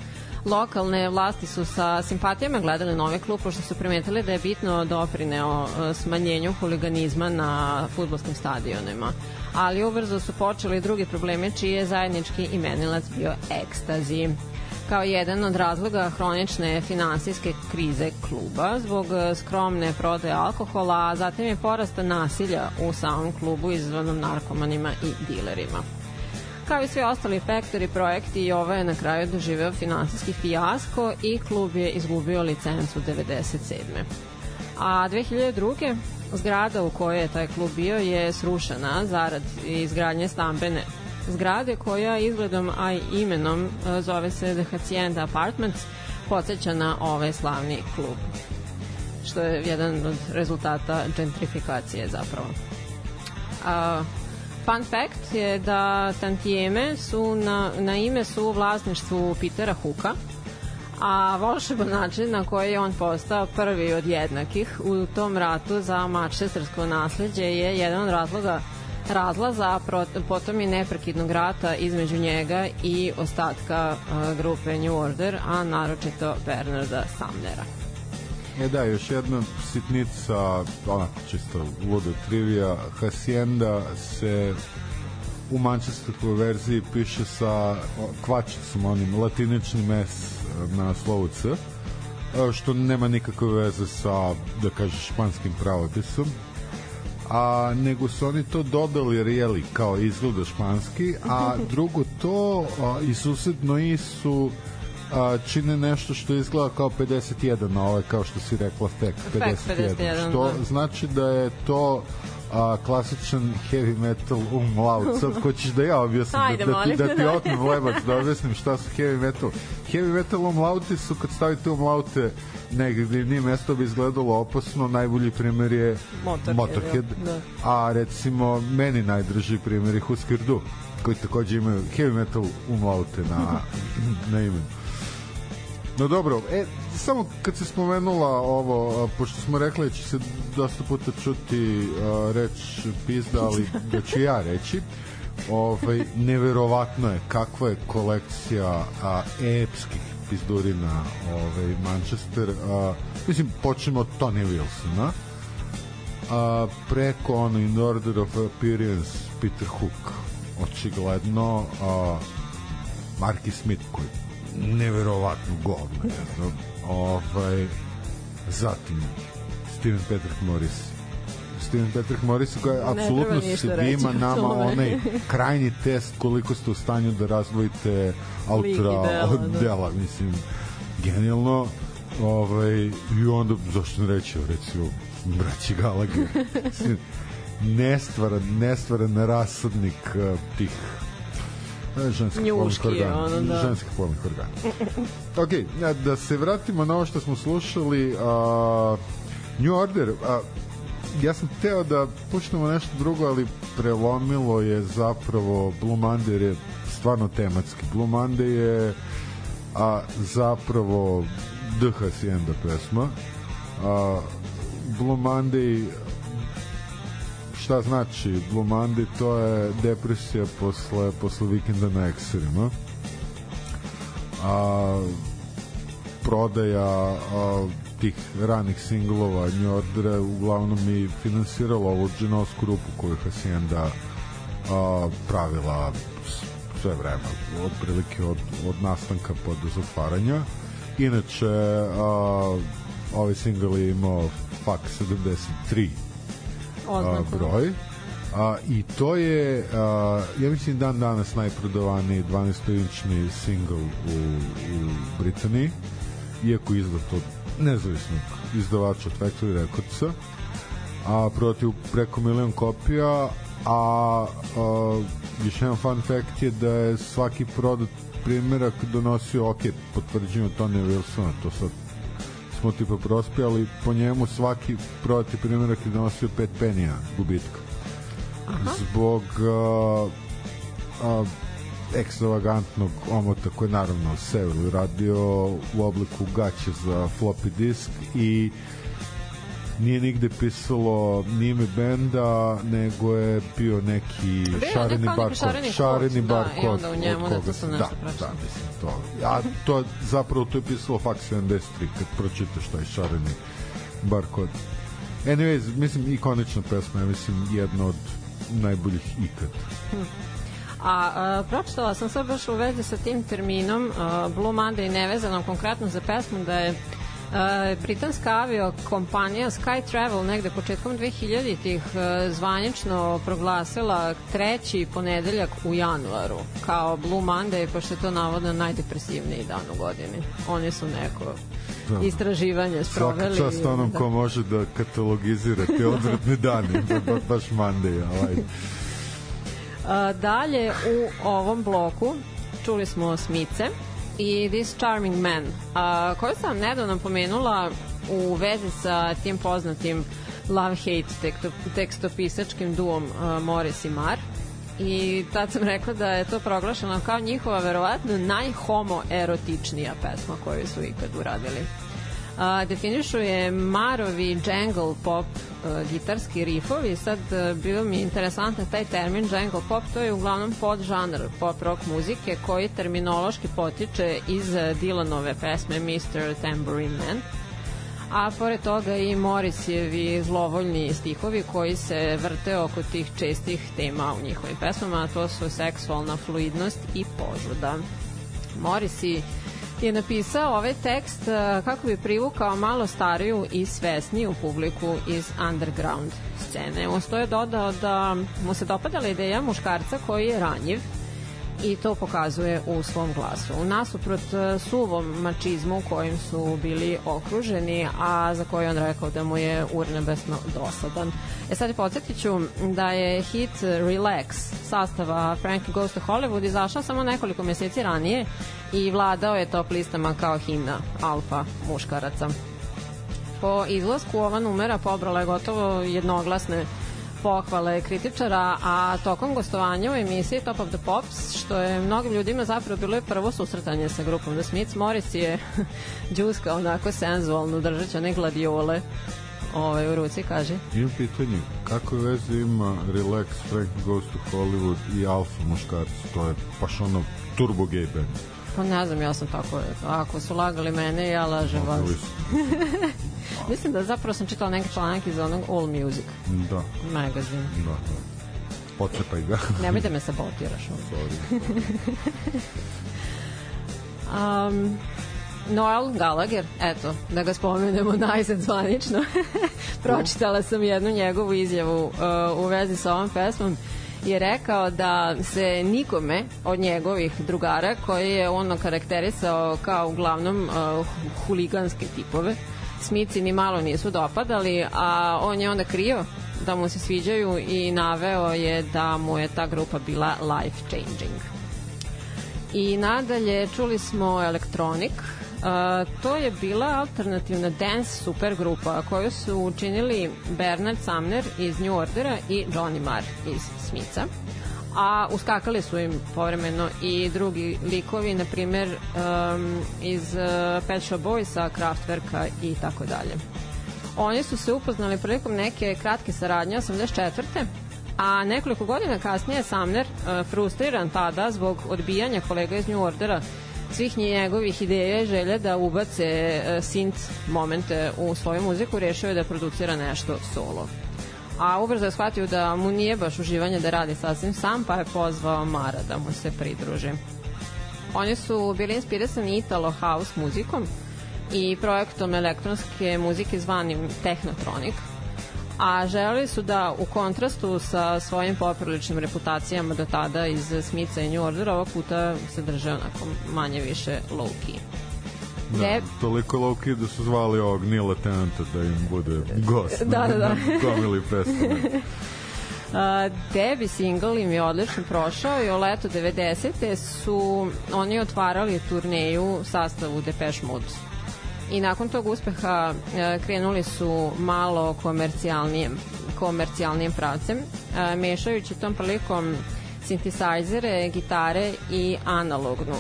lokalne vlasti su sa simpatijama gledali nove klub pošto su primetili da je bitno doprineo e, smanjenju huliganizma na futbolskim stadionima. Ali ubrzo su počeli drugi problemi čiji je zajednički imenilac bio ekstazi kao jedan od razloga hronične finansijske krize kluba zbog e, skromne prodaje alkohola, a zatim je porasta nasilja u samom klubu izvanom narkomanima i dilerima. Kao i svi ostali faktori projekti i ovo je na kraju doživeo finansijski fijasko i klub je izgubio licencu 97. A 2002. zgrada u kojoj je taj klub bio je srušena zarad izgradnje stambene zgrade koja izgledom, a i imenom e, zove se The Hacienda Apartments, podsjeća na ovaj slavni klub što je jedan od rezultata gentrifikacije zapravo. A, fun fact je da tantijeme su na, na ime su u vlasništvu Petera Huka, a volšeban način na koji je on postao prvi od jednakih u tom ratu za mačestersko nasledđe je jedan od razloga razlaza, potom i neprekidnog rata između njega i ostatka grupe New Order, a naročito Bernarda Samnera. E da, još jedna sitnica, onako čisto ludo trivija, Hacienda se u mančesterskoj verziji piše sa kvačicom, onim latiničnim S na slovu C, što nema nikakve veze sa, da kažeš, španskim pravopisom a nego su oni to dodali jer jeli kao izgleda španski, a drugo to a, i susedno i su a, čine nešto što izgleda kao 51 na ovaj, kao što si rekla FEC 51, 51 što da. znači da je to a, klasičan heavy metal umlaut. Sad ko ćeš da ja objasnim, Ajde, da, da, ti, da ti otmem lebac, da objasnim šta su heavy metal. Heavy metal umlauti su kad stavite umlaute negde gde nije mesto bi izgledalo opasno, najbolji primer je Motorhead, Motorhead da. a recimo meni najdrži primer je Husker Du koji takođe imaju heavy metal umlaute na, na imenu. No dobro, e, samo kad se spomenula ovo, pošto smo rekli da će se dosta puta čuti reč pizda, ali da ću ja reći, ovaj, neverovatno je kakva je kolekcija a, epskih pizdurina ovaj, Manchester. A, mislim, počnemo od Tony Wilsona, a, preko ono In Order of Appearance Peter Hook, očigledno a, Marky Smith koji neverovatno govno ovaj, zatim Steven Patrick Morris. Steven Patrick Morris koja apsolutno svima nama onaj krajnji test koliko ste u stanju da razvojite autora dela, od da. dela, mislim genijalno. Ovaj, i onda zašto ne reći recimo braći Galage nestvaran, nestvaran rasadnik uh, tih ženskih polnih organa. Ono, da. Ženskih polnih organa. ok, da se vratimo na ovo što smo slušali. Uh, New Order, uh, ja sam teo da puštamo nešto drugo, ali prelomilo je zapravo Blue Monday je stvarno tematski. Blue Monday je a zapravo The Hacienda pesma. A, Blue Monday šta znači Blue Monday to je depresija posle, posle vikenda na ekserima a, prodaja a, tih ranih singlova New Ordera uglavnom i finansirala ovu džinovsku rupu koju Hacienda a, pravila sve vreme, otprilike od, od nastanka pod zatvaranja. Inače, a, ovaj single je imao FAK 73 a, broj. A, I to je, a, ja mislim, dan danas najprodavaniji 12-inčni single u, u Britaniji, iako izdat od nezavisnog izdavača od Factory Recordsa, a protiv preko milion kopija, a, a još jedan fun fact je da je svaki prodat primjerak donosio, ok, potvrđujemo Tony Wilsona, to sad smo tipa prospijali, po njemu svaki prodati primjerak je donosio 5 penija gubitka. Zbog a, a, ekstravagantnog omota koji je naravno Seville radio u obliku gaće za floppy disk i nije nigde pisalo ni ime benda, nego je bio neki je šareni neki bar šareni kod. Šareni da, bar i onda u njemu od na to sam nešto da, da, mislim to. Ja, to zapravo to je pisalo Fax 73 kad pročitaš taj šareni bar kod. Anyways, mislim, ikonična pesma, ja mislim, jedna od najboljih ikad. A, a pročitala sam sad baš u vezi sa tim terminom a, Blue Monday nevezanom konkretno za pesmu da je a, britanska avio kompanija Sky Travel negde početkom 2000-ih a, zvanično proglasila treći ponedeljak u januaru kao Blue Monday pošto je to navodno najdepresivniji dan u godini. Oni su neko Da. istraživanje Svaka sproveli. čast onom da. ko može da katalogizira te odvratne dane, ba, ba, baš Monday, ajde. A, dalje u ovom bloku čuli smo Smice i This Charming Man, a, koju sam nedavno pomenula u vezi sa tim poznatim love-hate teksto, tekstopisačkim duom a, Morris i Mar i tad sam rekla da je to proglašeno kao njihova verovatno najhomoerotičnija pesma koju su ikad uradili. A, definišu je Marovi jangle pop a, gitarski rifovi. Sad a, bilo mi je interesantno taj termin jangle pop, to je uglavnom podžanr pop rock muzike koji terminološki potiče iz a, Dylanove pesme Mr. Tambourine Man a pored toga i Morisjevi zlovoljni stihovi koji se vrte oko tih čestih tema u njihovim pesmama, a to su seksualna fluidnost i požuda. Morisi je napisao ovaj tekst eh, kako bi privukao malo stariju i svesniju publiku iz underground scene. Uz to je dodao da mu se dopadala ideja muškarca koji je ranjiv i to pokazuje u svom glasu. Nasuprot e, suvom mačizmu kojim su bili okruženi, a za koji on rekao da mu je urnebesno dosadan. E sad podsjetit ću da je hit Relax sastava Frankie Goes to Hollywood izašao samo nekoliko meseci ranije i vladao je top listama kao himna alfa muškaraca. Po izlasku ova numera pobrala je gotovo jednoglasne pohvale kritičara, a tokom gostovanja u emisiji Top of the Pops, što je mnogim ljudima zapravo bilo je prvo susretanje sa grupom The Smiths, Morris je džuska onako senzualno držeći one gladiole ovaj, u ruci, kaže. Imam pitanje, kako veze ima Relax, Frank Goes to Hollywood i Alfa muškarci? To je baš ono turbo gay band. Pa ne znam, ja sam tako. Ako su lagali mene, ja lažem vas. Mislim da zapravo sam čitala neki članak iz onog All Music Da, magazin. da, da. Pocepaj ga. Nemoj da me sabotiraš. Sorry. Um, Noel Gallagher, eto, da ga spomenemo najzad zvanično. Pročitala sam jednu njegovu izjavu uh, u vezi sa ovom pesmom je rekao da se nikome od njegovih drugara koji je ono karakterisao kao uglavnom uh, huliganske tipove Smici ni malo nisu dopadali, a on je onda krio da mu se sviđaju i naveo je da mu je ta grupa bila life changing. I nadalje čuli smo Electronic to je bila alternativna dance supergrupa koju su učinili Bernard Sumner iz New Ordera i Johnny Marr iz Smitha a uskakali su im povremeno i drugi likovi, na primer um, iz uh, Pet Shop Boysa, Kraftwerka i tako dalje. Oni su se upoznali prilikom neke kratke saradnje 84. A nekoliko godina kasnije Sumner, uh, frustriran tada zbog odbijanja kolega iz New Ordera, svih njegovih ideja i želje da ubace uh, synth momente u svoju muziku, rešio je da producira nešto solo a ubrzo je shvatio da mu nije baš uživanje da radi sasvim sam, pa je pozvao Mara da mu se pridruži. Oni su bili inspirisani Italo House muzikom i projektom elektronske muzike zvanim Technotronic, a želeli su da u kontrastu sa svojim popriličnim reputacijama do tada iz Smitha i New Order ovog puta se drže onako manje više low key. Da, Ne- toliko low key da su zvali ovog Nila Tenta da im bude gost Da, da, da. gomili pesama. Uh, debi single im je odlično prošao i o leto 90. su oni otvarali turneju sastavu Depeche Mode. I nakon tog uspeha uh, krenuli su malo komercijalnijem, komercijalnijem pravcem, uh, mešajući tom prilikom sintisajzere, gitare i analognu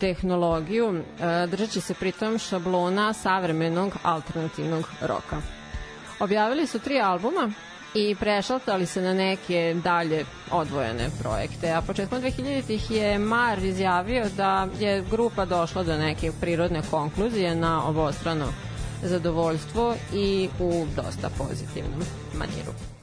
tehnologiju, uh, držeći se pritom šablona savremenog alternativnog roka. Objavili su tri albuma i prešaltali se na neke dalje odvojene projekte. A početkom 2000-ih je Mar izjavio da je grupa došla do neke prirodne konkluzije na obostrano zadovoljstvo i u dosta pozitivnom maniru.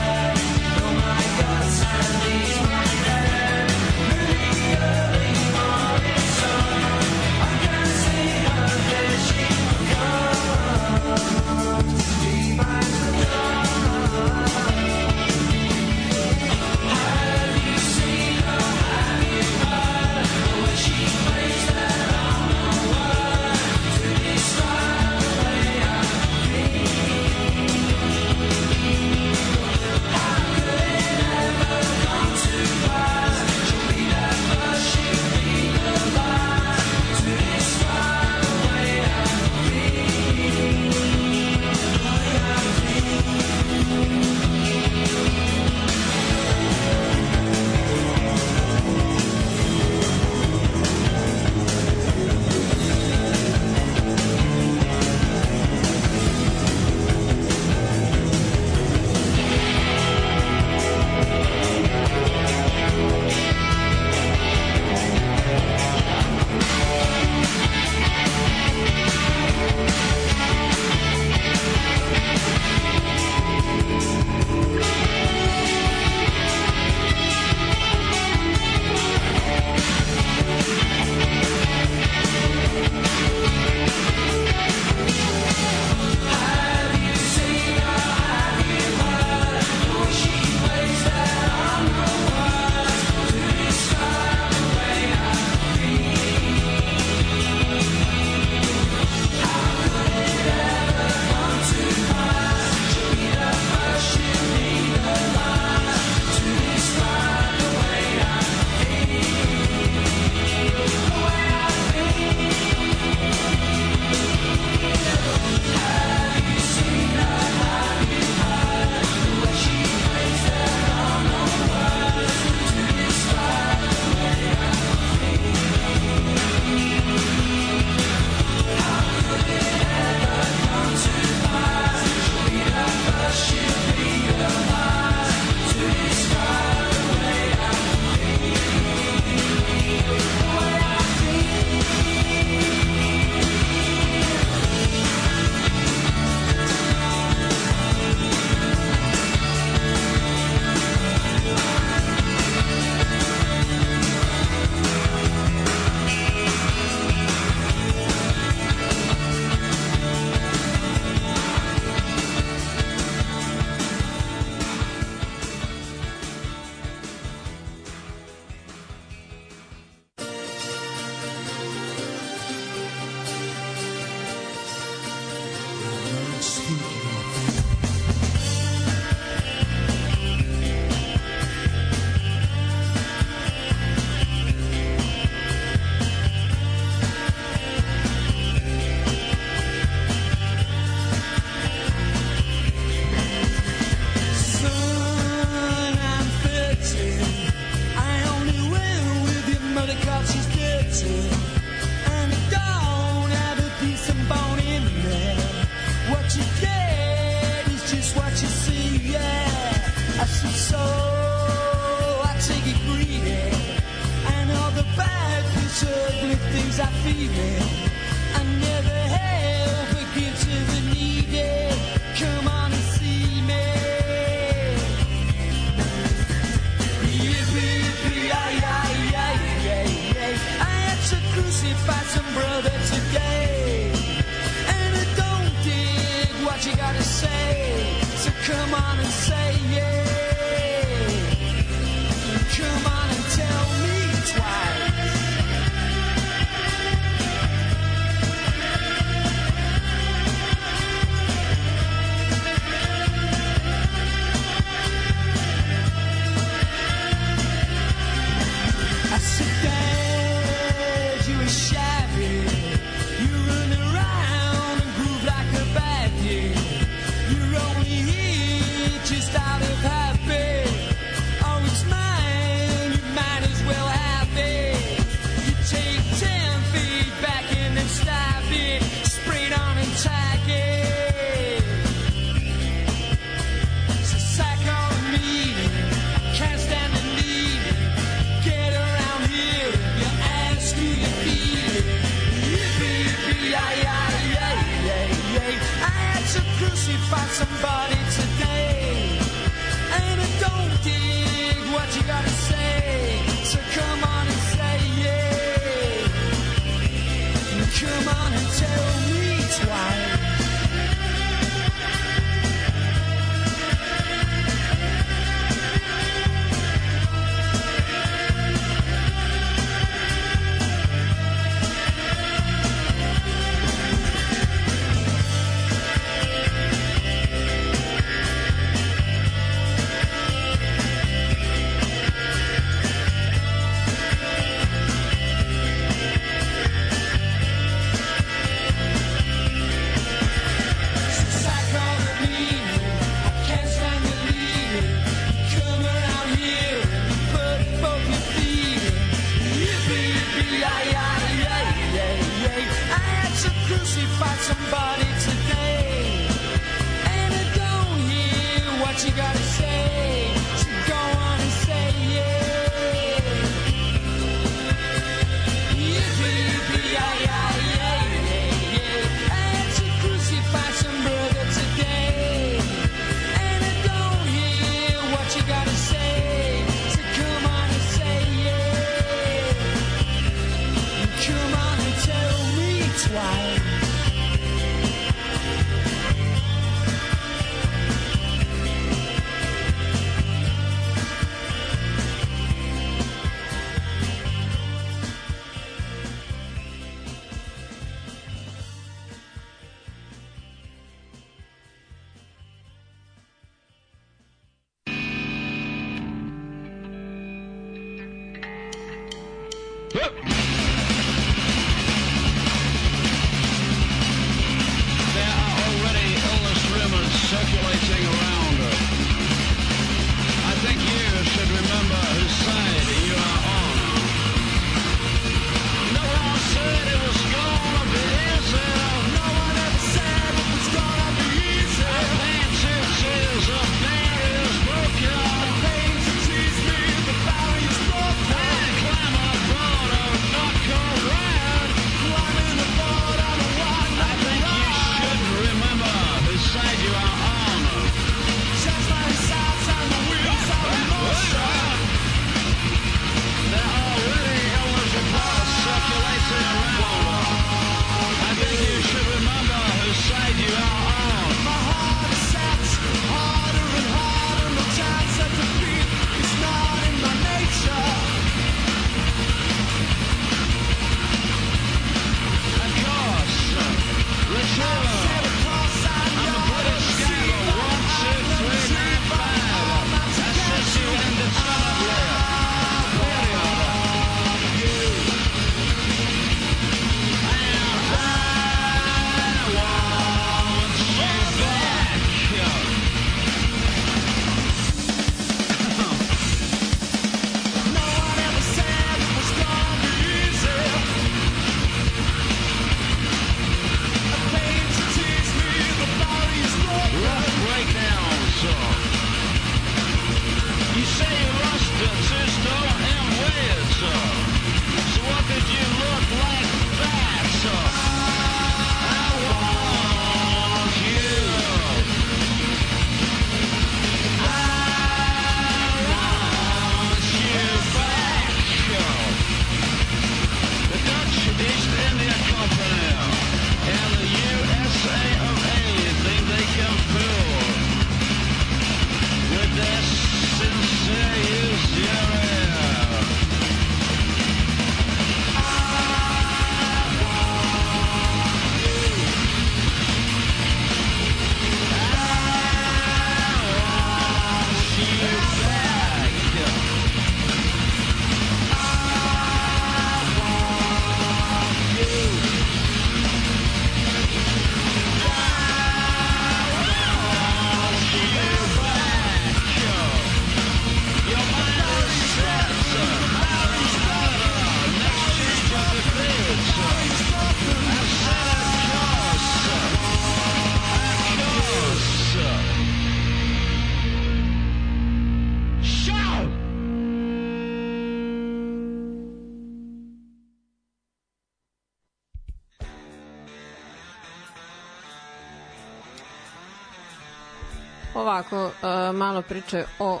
Ovako, uh, malo priče o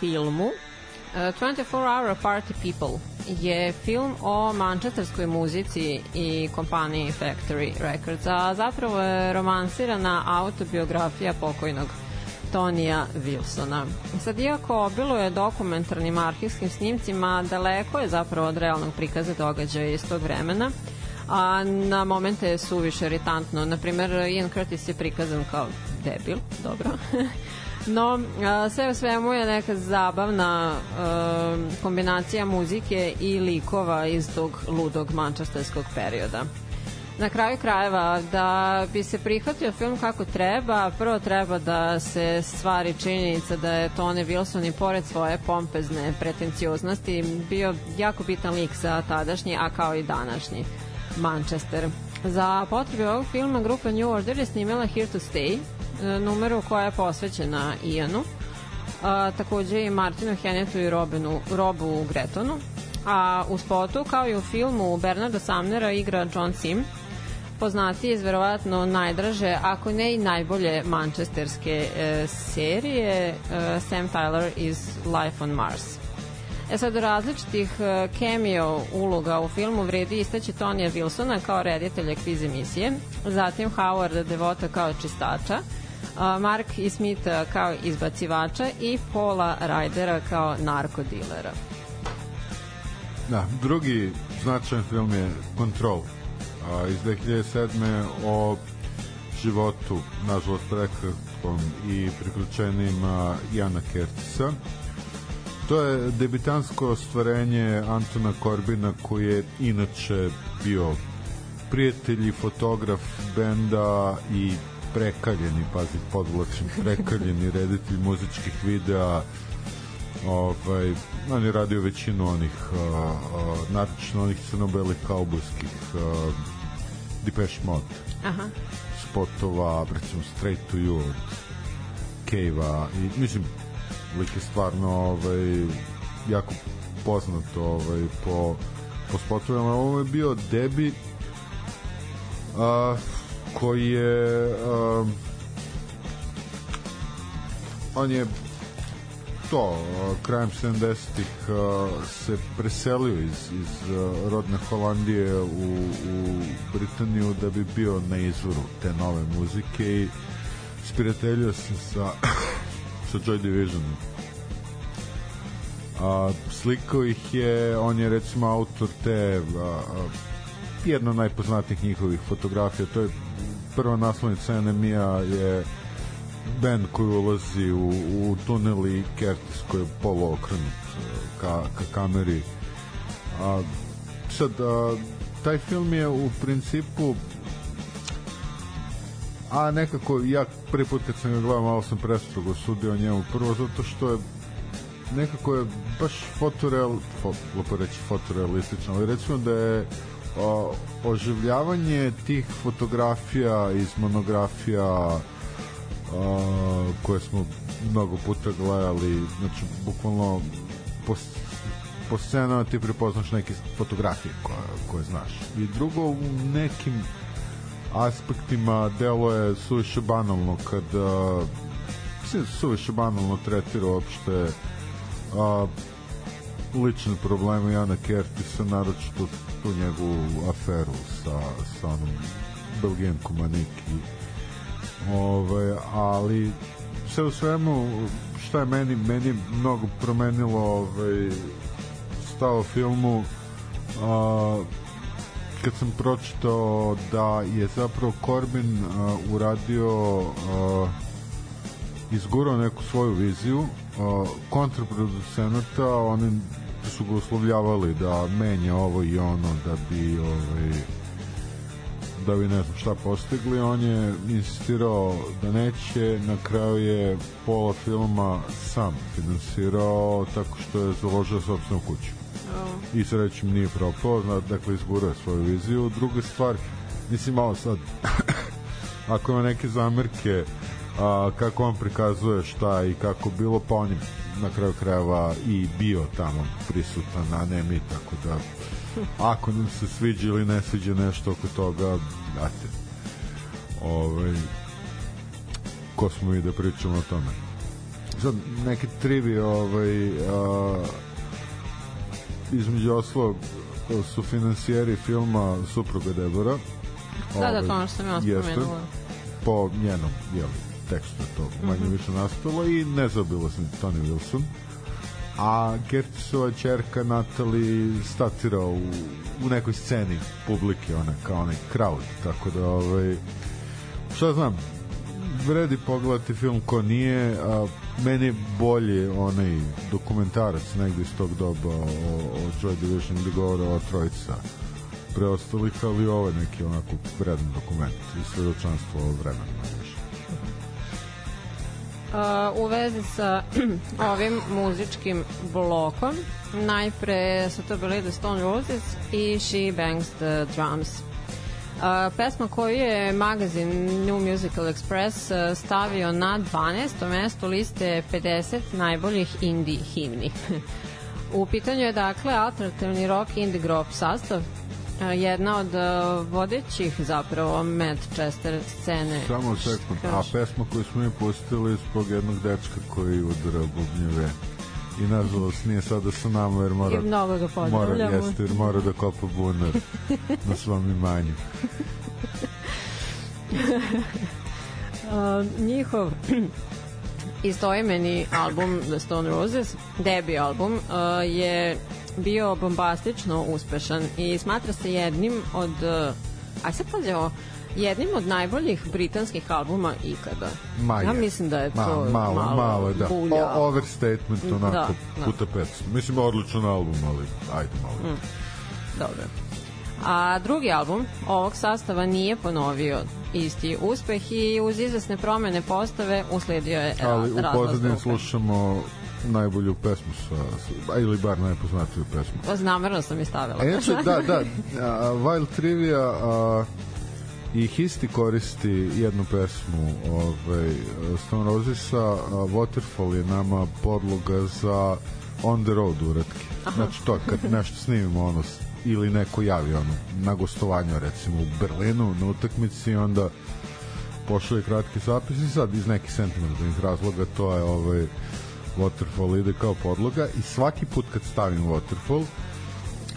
filmu. Uh, 24 Hour Party People je film o mančesterskoj muzici i kompaniji Factory Records, a zapravo je romansirana autobiografija pokojnog Tonija Wilsona. Sad, iako obiluje dokumentarnim arhivskim snimcima, daleko je zapravo od realnog prikaza događaja iz tog vremena, a na momente je suviše iritantno. Naprimer, Ian Curtis je prikazan kao debil, dobro. No, sve u svemu je neka zabavna kombinacija muzike i likova iz tog ludog mančestarskog perioda. Na kraju krajeva, da bi se prihvatio film kako treba, prvo treba da se stvari činjenica da je Tone Wilson i pored svoje pompezne pretencioznosti bio jako bitan lik za tadašnji, a kao i današnji Manchester. Za potrebe ovog filma grupa New Order je snimala Here to Stay, numeru koja je posvećena Ianu, a, takođe i Martinu Hennetu i Robinu, Robu Gretonu, a u spotu kao i u filmu Bernarda Samnera igra John Sim, poznati iz verovatno najdraže, ako ne i najbolje mančesterske e, serije e, Sam Tyler iz Life on Mars. E sad, od različitih e, cameo uloga u filmu vredi istaći Tonija Wilsona kao reditelja kviz emisije, zatim Howard Devota kao čistača, Mark i Smith kao izbacivača i Paula Rydera kao narkodilera. Da, drugi značajan film je Control a, iz 2007. o životu, nažalost prekratkom i priključenima Jana Kertisa. To je debitansko ostvarenje Antona Korbina koji je inače bio prijatelj i fotograf benda i prekaljeni, pazi, podvlačim, prekaljeni reditelj muzičkih videa ovaj, on je radio većinu onih uh, uh, napično onih crnobelih kaubojskih uh, Depeche Mode Aha. spotova, recimo Straight to You od Cave-a i mislim lik je stvarno ovaj, jako poznat ovaj, po, po spotovima ovo je bio debi a, koji je a, on je to, a, krajem 70-ih se preselio iz, iz a, rodne Holandije u, u Britaniju da bi bio na izvoru te nove muzike i spirateljio se sa sa Joy Divisionom. A, slikao ih je on je recimo autor te a, jedna od najpoznatijih njihovih fotografija to je prva naslovnica NMI-a je band koji ulazi u, u tunel i Curtis koji je poluokrenut ka, ka kameri. A, sad a, taj film je u principu a nekako ja prvi put kad sam ga gledao malo sam prestrogo sudio njemu. Prvo zato što je nekako je baš fotoreal fo, lepo reći fotorealistično ali recimo da je o, oživljavanje tih fotografija iz monografija o, koje smo mnogo puta gledali znači bukvalno po, po scenama ti prepoznaš neke fotografije koje, koje znaš. I drugo u nekim aspektima delo je suviše banalno kada se suviše banalno tretira uopšte a, lične probleme Jana Kertisa, naročito tu njegovu aferu sa, sa onom Belgijankom Aniki. Ove, ali sve u svemu šta je meni meni mnogo promenilo ovaj stav filmu a, kad sam pročitao da je zapravo Corbin a, uradio a, izgurao neku svoju viziju kontraproducenata oni su ga uslovljavali da menja ovo i ono da bi ovaj, da bi ne znam šta postigli. On je insistirao da neće. Na kraju je pola filma sam finansirao tako što je založio sobstvenu kuću. I srećem nije propao dakle izgurao svoju viziju. Druga stvar mislim malo sad ako ima neke zamerke a, kako on prikazuje šta i kako bilo, pa on je na kraju krajeva i bio tamo prisutan, a ne mi, tako da ako nam se sviđa ili ne sviđa nešto oko toga, date. Ovaj, ko smo mi da pričamo o tome. Sad, neke trivije ovaj, a, između oslo su financijeri filma Supruga Debora. Da, da, Ovaj, to ono što sam ja spomenula. Po njenom jeli, tekstu to manje više nastalo i nezabilo sam Tony Wilson a Kertisova čerka Natalie statira u, u nekoj sceni publike, ona kao onaj crowd, tako da ovaj, šta znam, vredi pogledati film ko nije, a meni je bolje onaj dokumentarac negde iz tog doba o, o Joy Division gde govore o trojica preostalih, ali ovo je neki onako vredan dokument i svedočanstvo o vremenu. Uh, u vezi sa ovim muzičkim blokom najpre su to bili The Stone Roses i She Bangs the Drums Uh, pesma koju je magazin New Musical Express uh, stavio na 12. mesto liste 50 najboljih indie himni. U pitanju je dakle alternativni rock indie group sastav jedna od uh, vodećih zapravo Manchester scene. Samo sekund, a pesma koju smo mi pustili zbog jednog dečka koji udara bubnjeve i nažalost nije sada sa nama jer mora, I mnogo ga mora, jeste, jer mora da kopa bunar na svom imanju. Uh, njihov istoimeni album The Stone Roses, debi album, uh, je bio bombastično uspešan i smatra se jednim od, uh, aj sad pazi ovo, jednim od najboljih britanskih albuma ikada. Ma ja mislim da je Ma, to malo, malo, malo da. bulja. O, overstatement onako Da, da. puta pet. Mislim odličan album, ali ajde malo. Mm. Dobro. A drugi album ovog sastava nije ponovio isti uspeh i uz izvesne promene postave usledio je ali u grupe. slušamo najbolju pesmu sa, ili bar najpoznatiju pesmu. Pa Namerno sam je stavila. A inače, da, da, a, Wild Trivia a, i Histi koristi jednu pesmu ovaj, Stone Rosesa, a Waterfall je nama podloga za On the Road uratke. Znači to, kad nešto snimimo ono, ili neko javi ono, na gostovanju recimo u Berlinu na utakmici onda pošalje kratki zapis i sad iz nekih sentimentalnih razloga to je ovaj Waterfall ide kao podloga i svaki put kad stavim Waterfall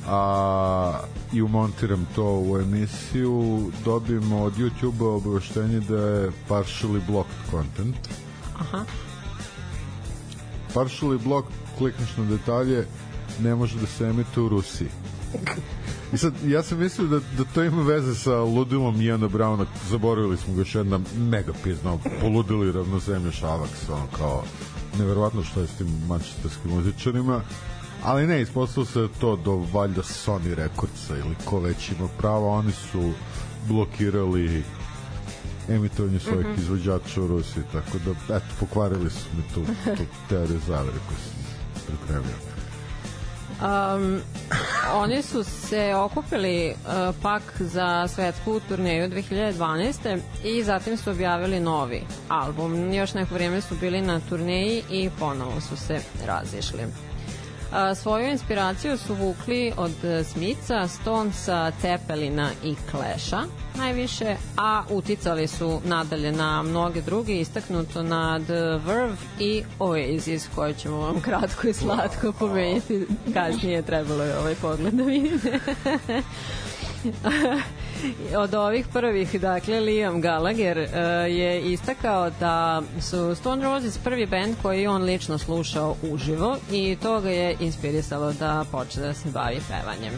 a, i umontiram to u emisiju dobijemo od YouTube-a obaveštenje da je partially blocked content Aha. partially blocked klikneš na detalje ne može da se emituje u Rusiji I sad, ja sam mislio da, da to ima veze sa ludilom Iana Brauna, zaboravili smo ga još jedna mega pizna, poludili ravnozemlje Šavaks, ono kao, neverovatno što je s tim mančesterskim muzičarima, ali ne, ispostavilo se da to do valjda Sony Recordsa ili ko već ima prava, oni su blokirali emitovanje svojih mm -hmm. izvođača u Rusiji, tako da, eto, pokvarili su mi tu, tu teoriju zavere koju sam pripremio. Um, oni su se okupili uh, pak za svetsku turneju 2012. i zatim su objavili novi album. Još neko vrijeme su bili na turneji i ponovo su se razišli. A, svoju inspiraciju su vukli od e, Smica, Stonesa, Tepelina i Clash-a najviše, a uticali su nadalje na mnoge druge, istaknuto na The Verve i Oasis, koje ćemo vam kratko i slatko pomenjati. Kasnije trebalo je ovaj pogled da vidite. od ovih prvih, dakle, Liam Gallagher uh, je istakao da su Stone Roses prvi band koji on lično slušao uživo i to ga je inspirisalo da počne da se bavi pevanjem.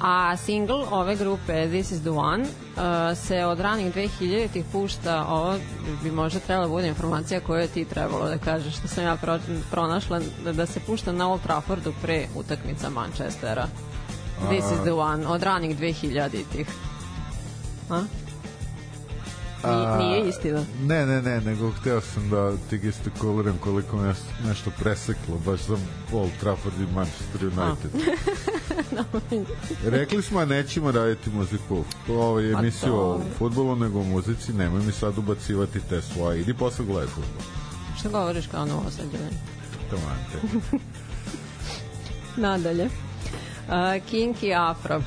A single ove grupe This is the One uh, se od ranih 2000-ih pušta, ovo bi možda trebala bude informacija koju ti trebalo da kažeš, što sam ja pro, pronašla, da, da se pušta na Old Traffordu pre utakmica Manchestera. This is the one, od ranih 2000-ih. A? Nije, nije istina. Ne, ne, ne, nego hteo sam da ti gestikuliram koliko me nešto, preseklo, baš za Old Trafford i Manchester United. Rekli smo, a nećemo raditi muziku u ovoj Pa emisiju o futbolu, nego o muzici, nemoj mi sad ubacivati te svoje. Idi posle gledaj futbol. Što govoriš kao novosađene? Tomante. Nadalje. Kinky Afro.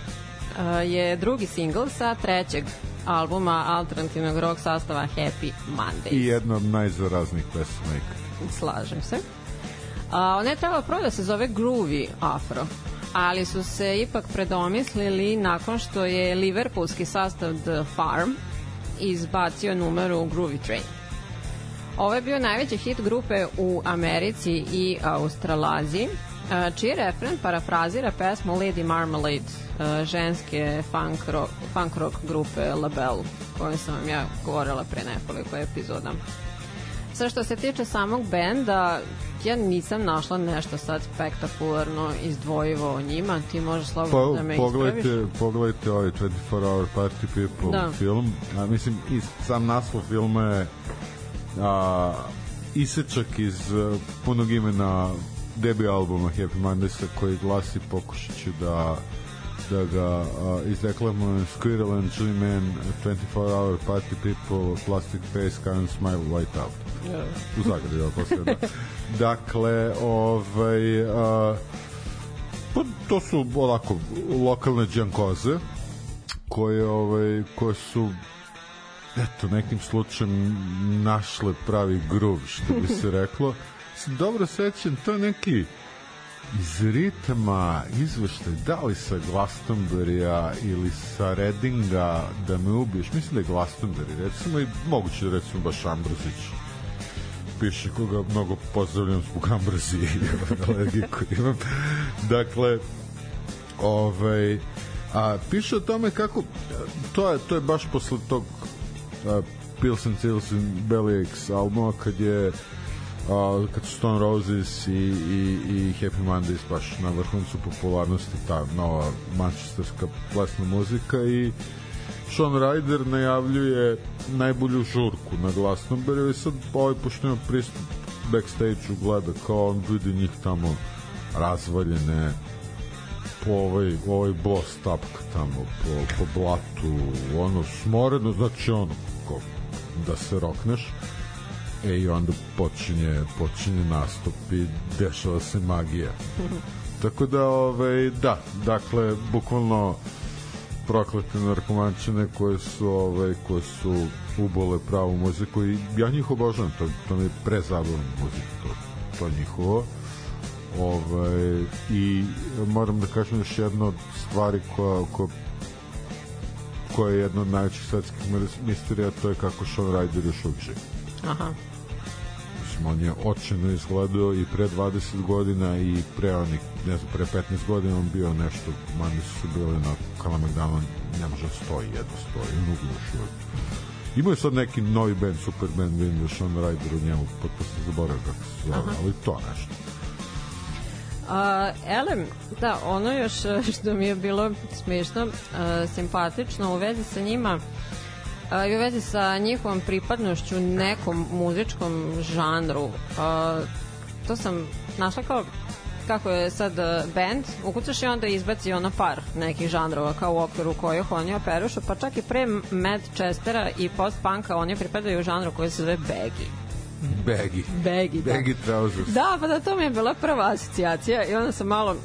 Je drugi singl sa trećeg albuma alternativnog rock sastava Happy Mondays. I jedna od najzaraznijih pesama ikad. Slažem se. A, ona je trebala prvo da se zove Groovy Afro, ali su se ipak predomislili nakon što je liverpoolski sastav The Farm izbacio numeru Groovy Train. Ovo je bio najveći hit grupe u Americi i Australaziji, čiji refren parafrazira pesmu Lady Marmalade a, ženske funk rock, funk rock grupe Label, koju sam vam ja govorila pre nekoliko epizoda. Sve što se tiče samog benda, ja nisam našla nešto sad spektakularno izdvojivo o njima, ti možeš slobodno Pa, da me ispraviš. pogledajte, pogledajte ovaj 24 Hour Party People Da. film. A, mislim, i sam naslov filma je a, isečak iz a, punog imena debi albuma Happy Mondaysa koji glasi pokušat ću da da ga a, izreklamujem Squirrel and Chili Man 24 Hour Party People Plastic Face Can't Smile White Out u Zagrebu, ja posle da. Dakle, ovaj, a, pa to su onako lokalne džankoze koje, ovaj, koje su eto, nekim slučajem našle pravi gruv, što bi se reklo. Dobro sećam, to je neki iz ritma izveštaj, da li sa Glastonburya ili sa Redinga da me ubiješ, mislim da je Glastonbury recimo i moguće da recimo baš Ambrozić piše koga mnogo pozdravljam zbog ambrozije i alergije koju imam. Dakle, ovaj, a piše o tome kako to je, to je baš posle tog a, Tills and Bellyaches albuma kad je a, kad su Stone Roses i, i, i Happy Mondays baš na vrhuncu popularnosti ta nova manchesterska plesna muzika i Sean Ryder najavljuje najbolju žurku na Glastonbury i sad ovaj pošto ima pristup backstage-u gleda kao on vidi njih tamo razvaljene po ovoj, ovoj boss tapka tamo po, po blatu ono smoreno znači ono ko, da se rokneš e i onda počinje počinje nastup i dešava se magija. Tako da ovaj, da dakle bukvalno proklete narkomančine koje su ovaj koje su ubole pravu muziku i ja njih obožavam to, to mi je prezabavna muzika to, to njihovo. Ovaj, i moram da kažem još jedno od stvari koja, koja koja je jedna od najvećih svetskih misterija to je kako Sean Ryder još uvijek živi. Aha. Mislim, on je očeno izgledao i pre 20 godina i pre onih, ne znam, pre 15 godina on bio nešto, mani su bili na Kalamegdanu, ne može da stoji, jedno stoji, on uvijek. Imao je sad neki novi band, super band, vidim da Sean Ryder u njemu, potpuno se zaboravio kako se zove, ali to nešto. A, Elem, da, ono još e, što mi je bilo smešno, a, simpatično u vezi sa njima, i u vezi sa njihovom pripadnošću nekom muzičkom žanru, to sam našla kao kako je sad e, band, ukucaš i onda izbaci ono par nekih žanrova kao u okviru kojih oni operušu, pa čak i pre Manchestera i post-punka oni pripadaju žanru koji se zove baggy. Baggy. Baggy, da. Trousers. Da, pa da to mi je bila prva asocijacija i onda sam malo uh,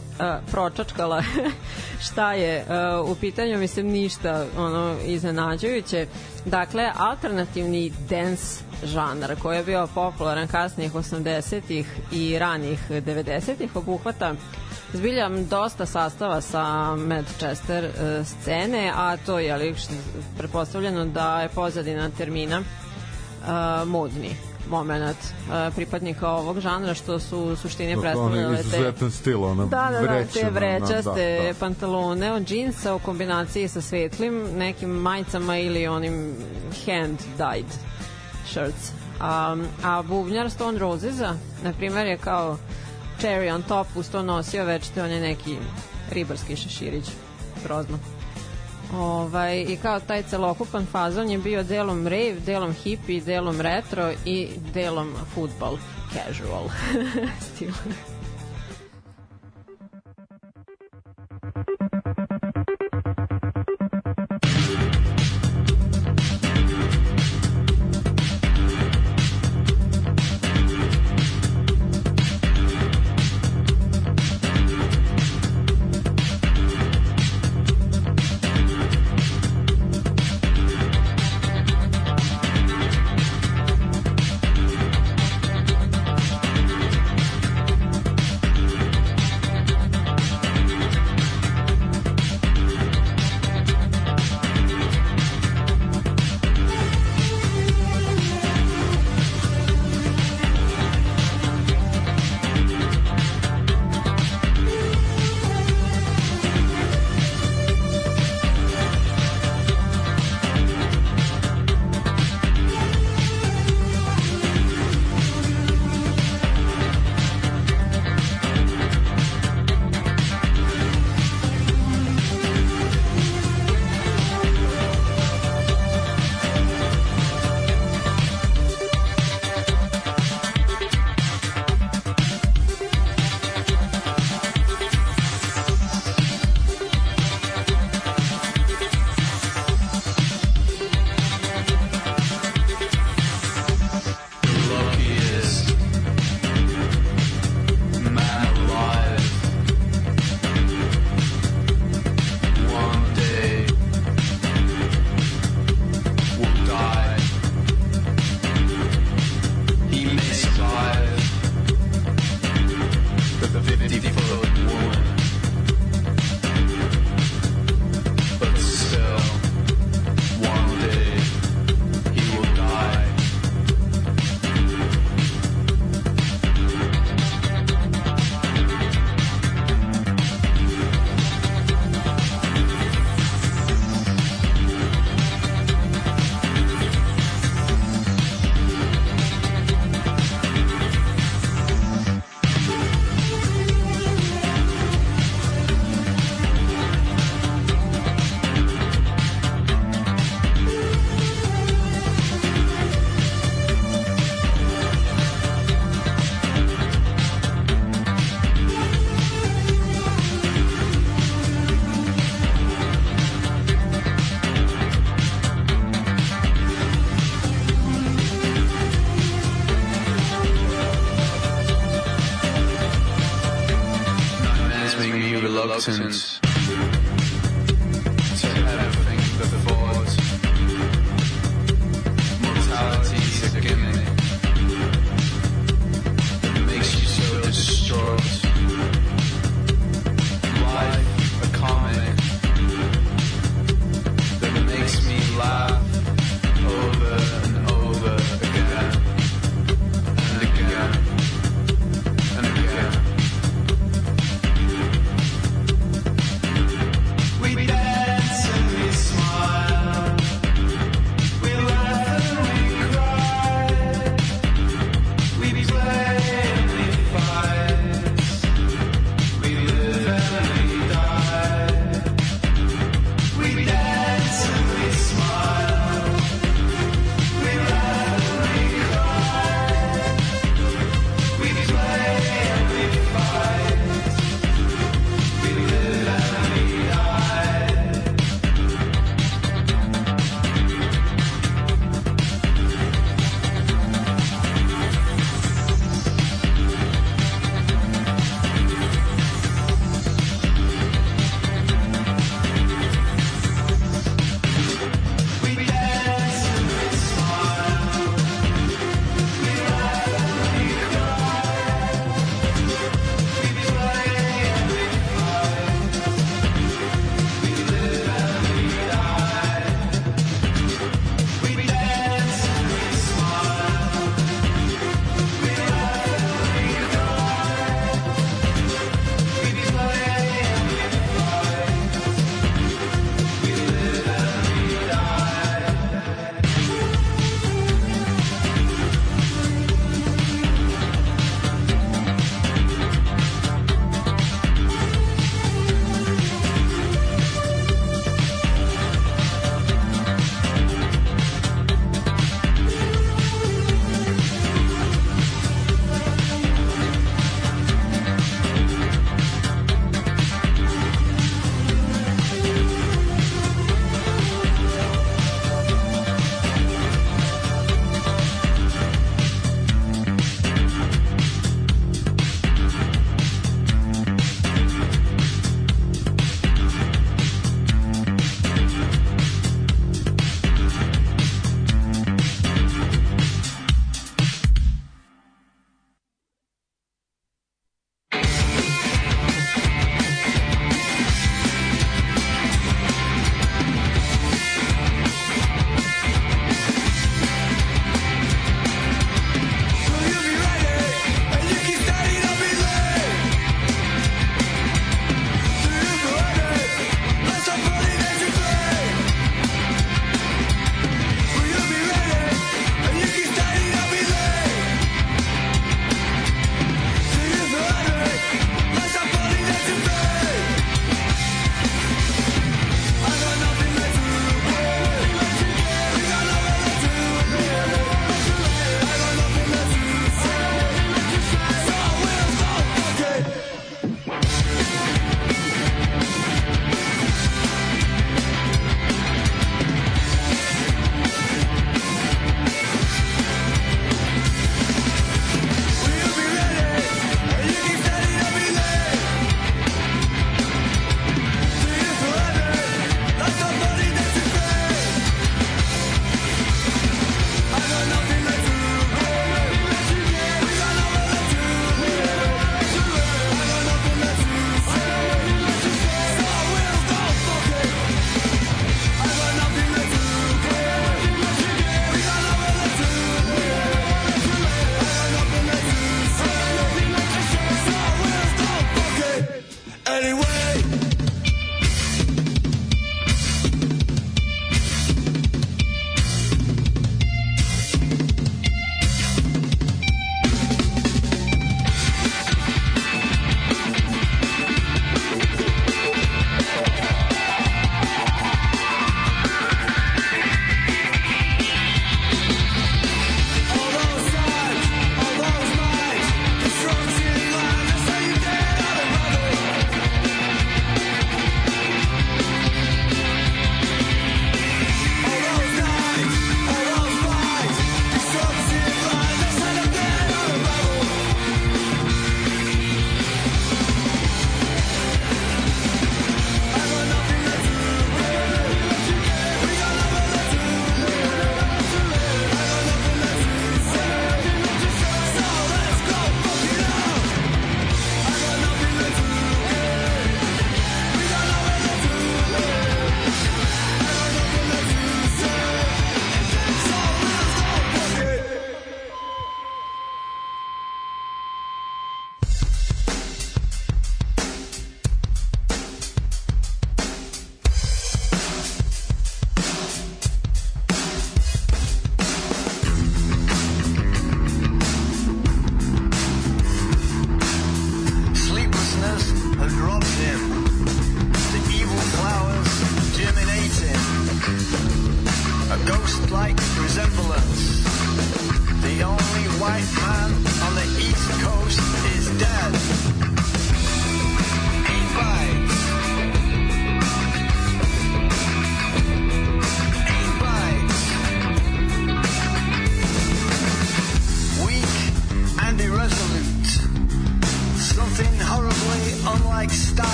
pročačkala šta je uh, u pitanju, mislim ništa ono iznenađujuće. Dakle, alternativni dance žanar koji je bio popularan kasnijih 80-ih i ranih 90-ih obuhvata zbiljam dosta sastava sa Manchester uh, scene, a to je ali pretpostavljeno da je pozadina termina uh, modni moment uh, pripadnika ovog žanra što su u suštini predstavljale te izuzetan stil, ona da, da, da, te vrećaste da, da. pantalone od džinsa u kombinaciji sa svetlim nekim majicama ili onim hand dyed shirts. Um, a bubnjar Stone Rosesa, na primjer, je kao cherry on top uz to nosio već te on je neki ribarski šeširić. Grozno. Ovaj, I kao taj celokupan fazon je bio delom rave, delom hippie, delom retro i delom football casual stil.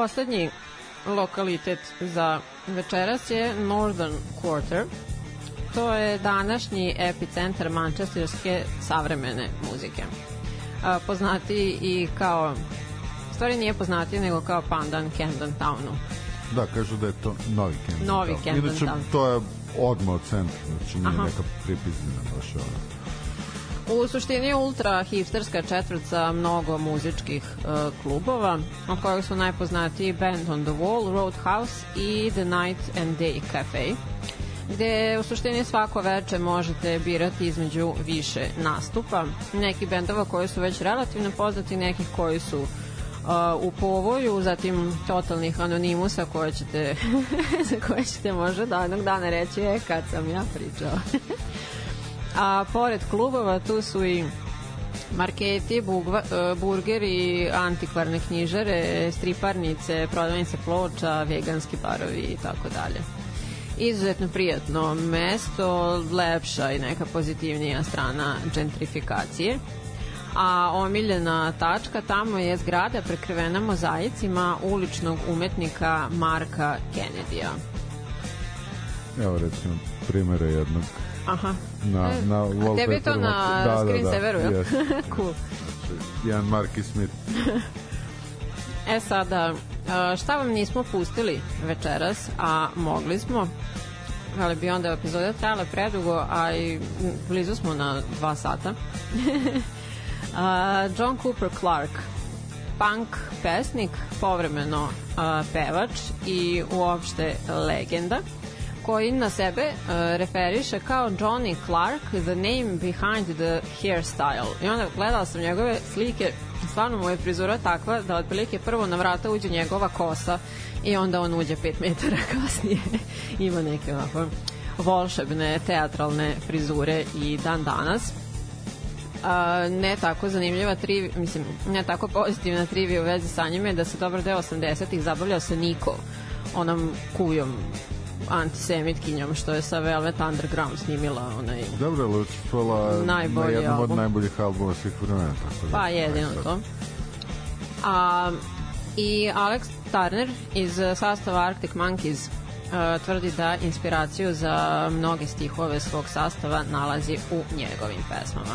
Poslednji lokalitet za večeras je Northern Quarter. To je današnji epicentar mančestirske savremene muzike. A, poznati i kao stvari nije poznati nego kao pandan Camden Townu. Da, kažu da je to novi Camden Novi Town. Camden Inače, Town. to je odmah od centra, znači nije Aha. neka pripizdina baš ono. U suštini je ultra hipsterska četvrt sa mnogo muzičkih uh, klubova, od kojih su najpoznatiji Band on the Wall, Roadhouse i The Night and Day Cafe, gde u suštini svako veče možete birati između više nastupa. Neki bendova koji su već relativno poznati, nekih koji su uh, u povoju, zatim totalnih anonimusa koje ćete, za koje ćete možda da jednog dana reći, e, kad sam ja pričao. A pored klubova tu su i Marketi, bugva, e, burgeri, antikvarne knjižare, striparnice, prodavnice ploča, veganski barovi i tako dalje. Izuzetno prijatno mesto, lepša i neka pozitivnija strana gentrifikacije. A omiljena tačka tamo je zgrada prekrivena mozaicima uličnog umetnika Marka Kennedya. Evo recimo primere jednog Aha. na, E, na A tebi je to na da, screen da, da, severu, jel? jeste. cool. Jedan Marky Smith. E sada, šta vam nismo pustili večeras, a mogli smo, ali bi onda epizoda trajala predugo, a i blizu smo na dva sata. a, John Cooper Clark, punk pesnik, povremeno a, pevač i uopšte legenda koji na sebe uh, referiše kao Johnny Clark, the name behind the hairstyle. I onda gledala sam njegove slike, stvarno mu je takva da otprilike prvo na vrata uđe njegova kosa i onda on uđe 5 metara kasnije. Ima neke ovako volšebne teatralne frizure i dan danas a, ne tako zanimljiva trivi, mislim, ne tako pozitivna trivija u vezi sa njime je da se dobar deo 80-ih zabavljao sa Niko, onom kujom antisemitkinjom što je sa Velvet Underground snimila onaj Dobro, ali učestvovala na Najbolji jednom od album. najboljih albuma svih vremena. Tako da, Pa jedino to. A, I Alex Turner iz sastava Arctic Monkeys uh, tvrdi da inspiraciju za mnoge stihove svog sastava nalazi u njegovim pesmama.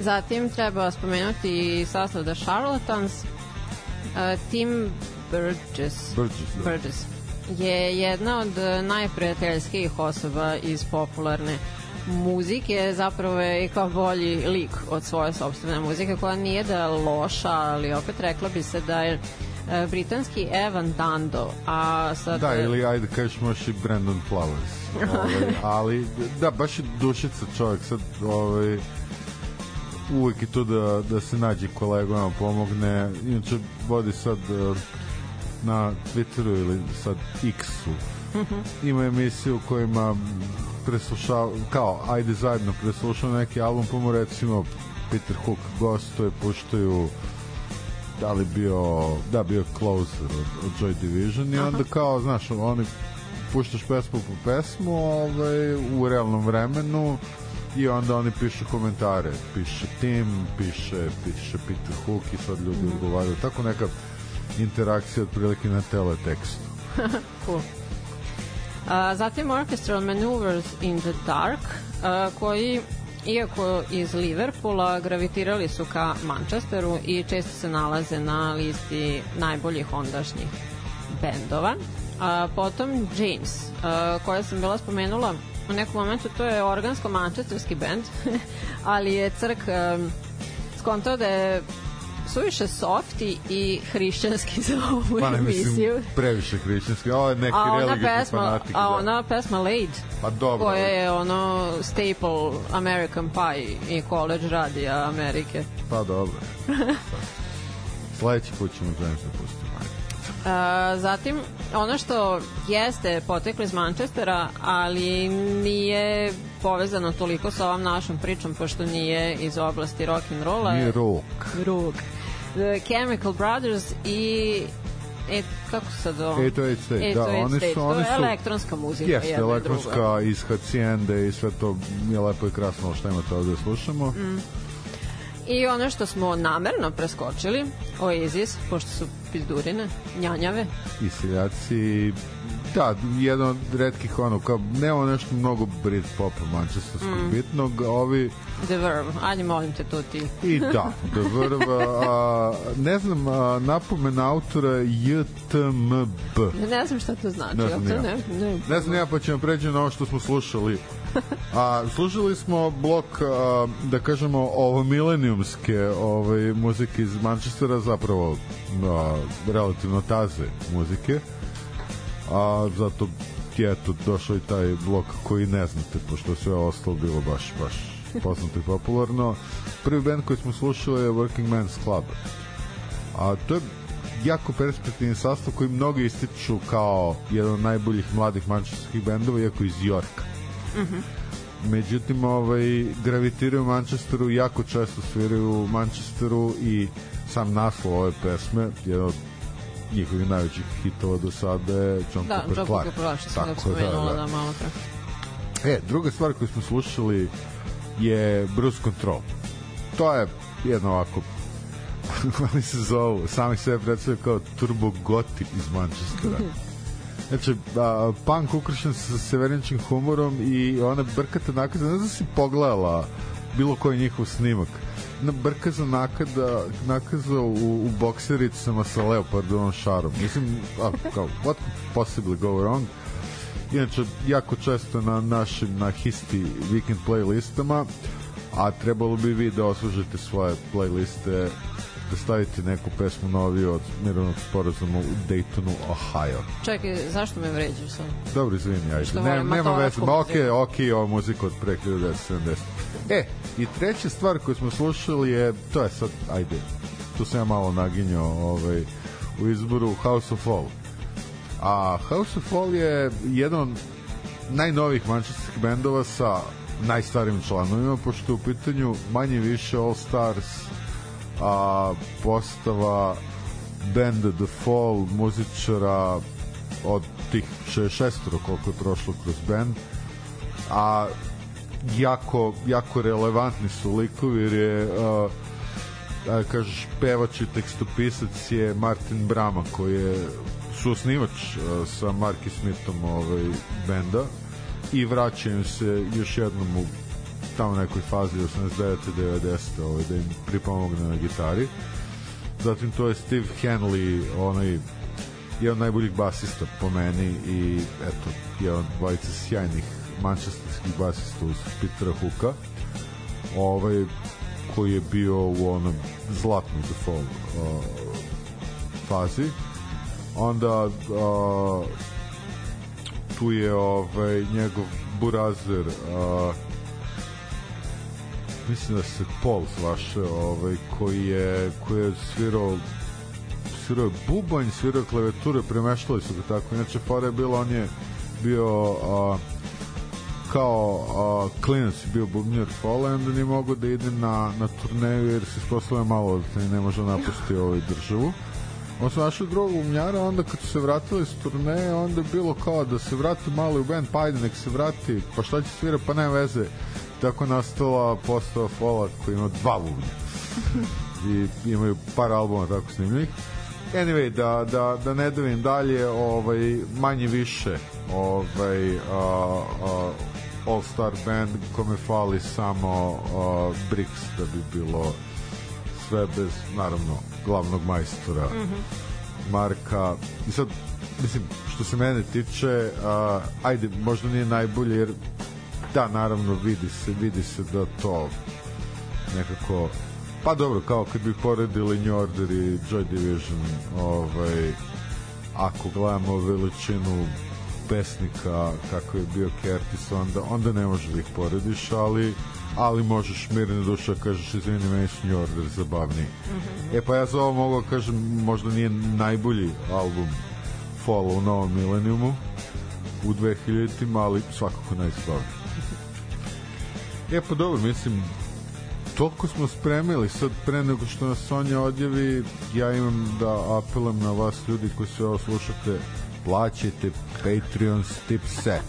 Zatim treba spomenuti i sastav The Charlatans. Uh, Tim Burgess, Burgess, da. Burgess je jedna od najprijateljskijih osoba iz popularne muzike, zapravo je i kao bolji lik od svoje sobstvene muzike, koja nije da je loša, ali opet rekla bi se da je e, britanski Evan Dando, a sad... Da, ili ajde kažeš možeš i Brandon Flowers. ovaj, ali, da, baš je dušica čovjek sad, ovaj, uvek je to da, da se nađe kolegama, pomogne. Inače, vodi sad eh, na Twitteru ili sad X-u. Ima emisiju u kojima preslušao, kao, ajde zajedno preslušao neki album, pa mu recimo Peter Hook gostuje, puštaju da li bio, da bio Closer od, od Joy Division i onda kao, znaš, oni puštaš pesmu po pesmu ovaj, u realnom vremenu i onda oni pišu komentare. Piše Tim, piše, piše Peter Hook i sad ljudi odgovaraju. Tako neka interakcija otprilike na teletekstu cool. A, zatim Orchestral Maneuvers in the Dark, a, koji iako iz Liverpoola gravitirali su ka Manchesteru i često se nalaze na listi najboljih ondašnjih bendova. A, potom James, a, koja sam bila spomenula u nekom momentu, to je organsko-mančesterski bend, ali je crk um, skontao da je suviše softi i hrišćanski za ovu pa ne emisiju. mislim previše hrišćanski ovo je neki A ona religijski pesma, fanatik a da. ona pesma Laid, pa dobro koja je ono staple American Pie i college radija Amerike. pa dobro sledeći put ćemo Jamesa pustiti A, zatim, ono što jeste poteklo iz Manchestera, ali nije povezano toliko sa ovom našom pričom, pošto nije iz oblasti rock and rolla. nije rock Rock. The Chemical Brothers i E, kako sad ovo? 808 State, da, 808 oni State, su, to oni je su, elektronska muzika. Jeste, jedna i druga. elektronska iz Hacijende i sve to je lepo i krasno šta imate ovde da slušamo. Mm. I ono što smo namerno preskočili, Oasis, pošto su pizdurine, njanjave, I seljaci, da, jedan od redkih ono, kao, nema nešto mnogo Brit popa mančestarskog mm. bitnog, ovi The Verve, ajde molim te to ti. i da, The Verve, a, ne znam, a, napomena autora JTMB. Ne znam šta to znači. Ne znam to ja. ne, ne, Ne znam ja, pa ćemo pređi na ovo što smo slušali. A, slušali smo blok, a, da kažemo, ovo milenijumske ovaj, muzike iz Manchestera, zapravo a, relativno taze muzike. A zato je eto došao i taj blok koji ne znate, pošto sve ostalo bilo baš, baš poznato i popularno. Prvi band koji smo slušali je Working Men's Club. A to je jako perspektivni sastav koji mnogi ističu kao jedan od najboljih mladih mančestarskih bendova, iako iz Yorka. međutim ovaj, gravitiraju u Manchesteru jako često sviraju u Manchesteru i sam naslov ove pesme jedan od njihovih najvećih hitova do sada je John Da, Cooper Clark Cooper Clark, što sam Tako je, spomenula da, malo pre. E, druga stvar koju smo slušali je Bruce Control. To je jedno ovako oni se zovu, sami sebe predstavljaju kao Turbo Goti iz Manchestera. Znači, a, punk ukršen sa severničkim humorom i ona brkata nakada, ne znam da si pogledala bilo koji njihov snimak. Na brkaza nakada, nakaza u, u boksericama sa leopardovom šarom. Mislim, a, kao, what possibly go wrong? Inače, jako često na našim, na histi weekend playlistama, a trebalo bi vi da oslužite svoje playliste da stavite neku pesmu noviju od mirovnog sporazuma u Daytonu, Ohio. Čekaj, zašto me vređaš sad? Dobro, izvini, ajde. Što Ne, nema veze, okej, muziku. okej, ova muzika od pre 1970. E, i treća stvar koju smo slušali je, to je sad, ajde, tu sam ja malo naginjao ovaj, u izboru House of Fall. A House of Fall je jedan od najnovijih manchesterskih bendova sa najstarijim članovima, pošto u pitanju manje više All Stars a, postava benda The Fall, muzičara od tih 66 koliko je prošlo kroz band. A jako, jako relevantni su likovi jer je a, kažeš pevač i tekstopisac je Martin Brama koji je suosnivač sa Marky Smithom ovaj, benda. I vraćaju se još jednom u tamo nekoj fazi 89. 90. Ovaj, da im pripomogne na gitari zatim to je Steve Henley onaj jedan od najboljih basista po meni i eto, jedan od dvojice sjajnih mančestarskih basista uz Petera Hooka ovaj koji je bio u onom zlatnom Fall uh, fazi onda uh, tu je ovaj njegov burazer uh, mislim da se Paul zvaše ovaj, koji je koji je svirao svirao je bubanj, svirao klavijature, premeštali su ga tako. Inače, fora je bilo, on je bio a, kao a, klinac bio bubnjar Fola i onda nije mogo da ide na, na turneju jer se ispostavlja malo da ne može napustiti ovaj državu. On su našli drugog bubnjara, onda kad su se vratili s turneje, onda je bilo kao da se vrati malo u band, pa ajde nek se vrati, pa šta će svira, pa nema veze. Tako nastala postava Fola koji ima dva bubnja. I imaju par albuma tako snimljenih. Anyway, da, da, da ne davim dalje, ovaj, manje više ovaj, a, a, All Star Band kome fali samo a, Brix da bi bilo sve bez, naravno, glavnog majstora mm -hmm. Marka. I sad, mislim, što se mene tiče, a, ajde, možda nije najbolje, jer da, naravno, vidi se, vidi se da to nekako Pa dobro, kao kad bi poredili New Order i Joy Division, ovaj, ako gledamo veličinu pesnika kako je bio Curtis, onda, onda ne možeš da ih porediš, ali ali možeš mirne duša kažeš izvini meni su New Order zabavniji. Mm -hmm. E pa ja za ovo mogu da kažem možda nije najbolji album Fall u novom milenijumu u 2000-ima, ali svakako najzabavniji. E pa dobro, mislim toliko smo spremili sad pre nego što nas Sonja odjavi ja imam da apelam na vas ljudi koji sve ovo slušate plaćajte Patreon stipse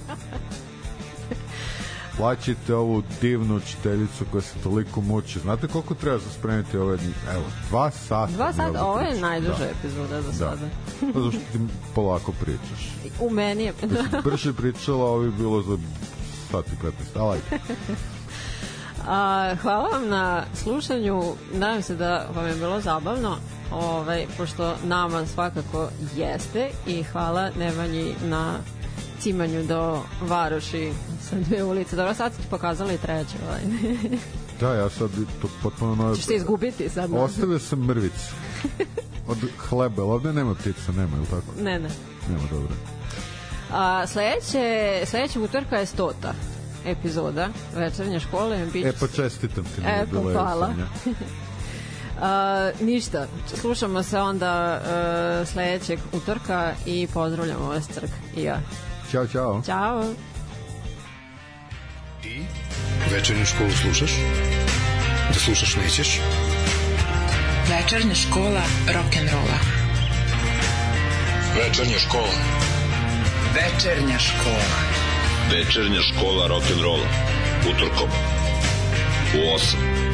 plaćajte ovu divnu učiteljicu koja se toliko muči znate koliko treba za spremiti ove evo, dva sata Dva sata, ovde ovo je najduža da. epizoda do Da. sada. Pa zašto ti polako pričaš U meni je... da brže pričala ovo bi bilo za sat i 15 ali ajde. A, hvala vam na slušanju. Nadam se da vam je bilo zabavno, ovaj, pošto nama svakako jeste i hvala Nemanji na cimanju do Varoši sa dve ulice. Dobro, sad ste pokazali i treće. Ovaj. da ja sad to potpuno nove Ćeš se izgubiti sad. na- Ostavio sam mrvice. Od hleba, ali ovde nema ptica, nema, ili tako? Ne, ne. Nema, dobro. A, sledeće, sledeća utorka je stota epizoda večernje škole. Biće E, pa čestitam ti. E, pa hvala. A, ništa, slušamo se onda uh, sledećeg utorka i pozdravljamo vas Crk i ja. Ćao, čao. Ćao! I Večernju školu slušaš? Da slušaš nećeš? Večernja škola rock'n'rolla. Večernja škola. Večernja škola. Večernja škola rock'n'rolla. Utorkom. U 8.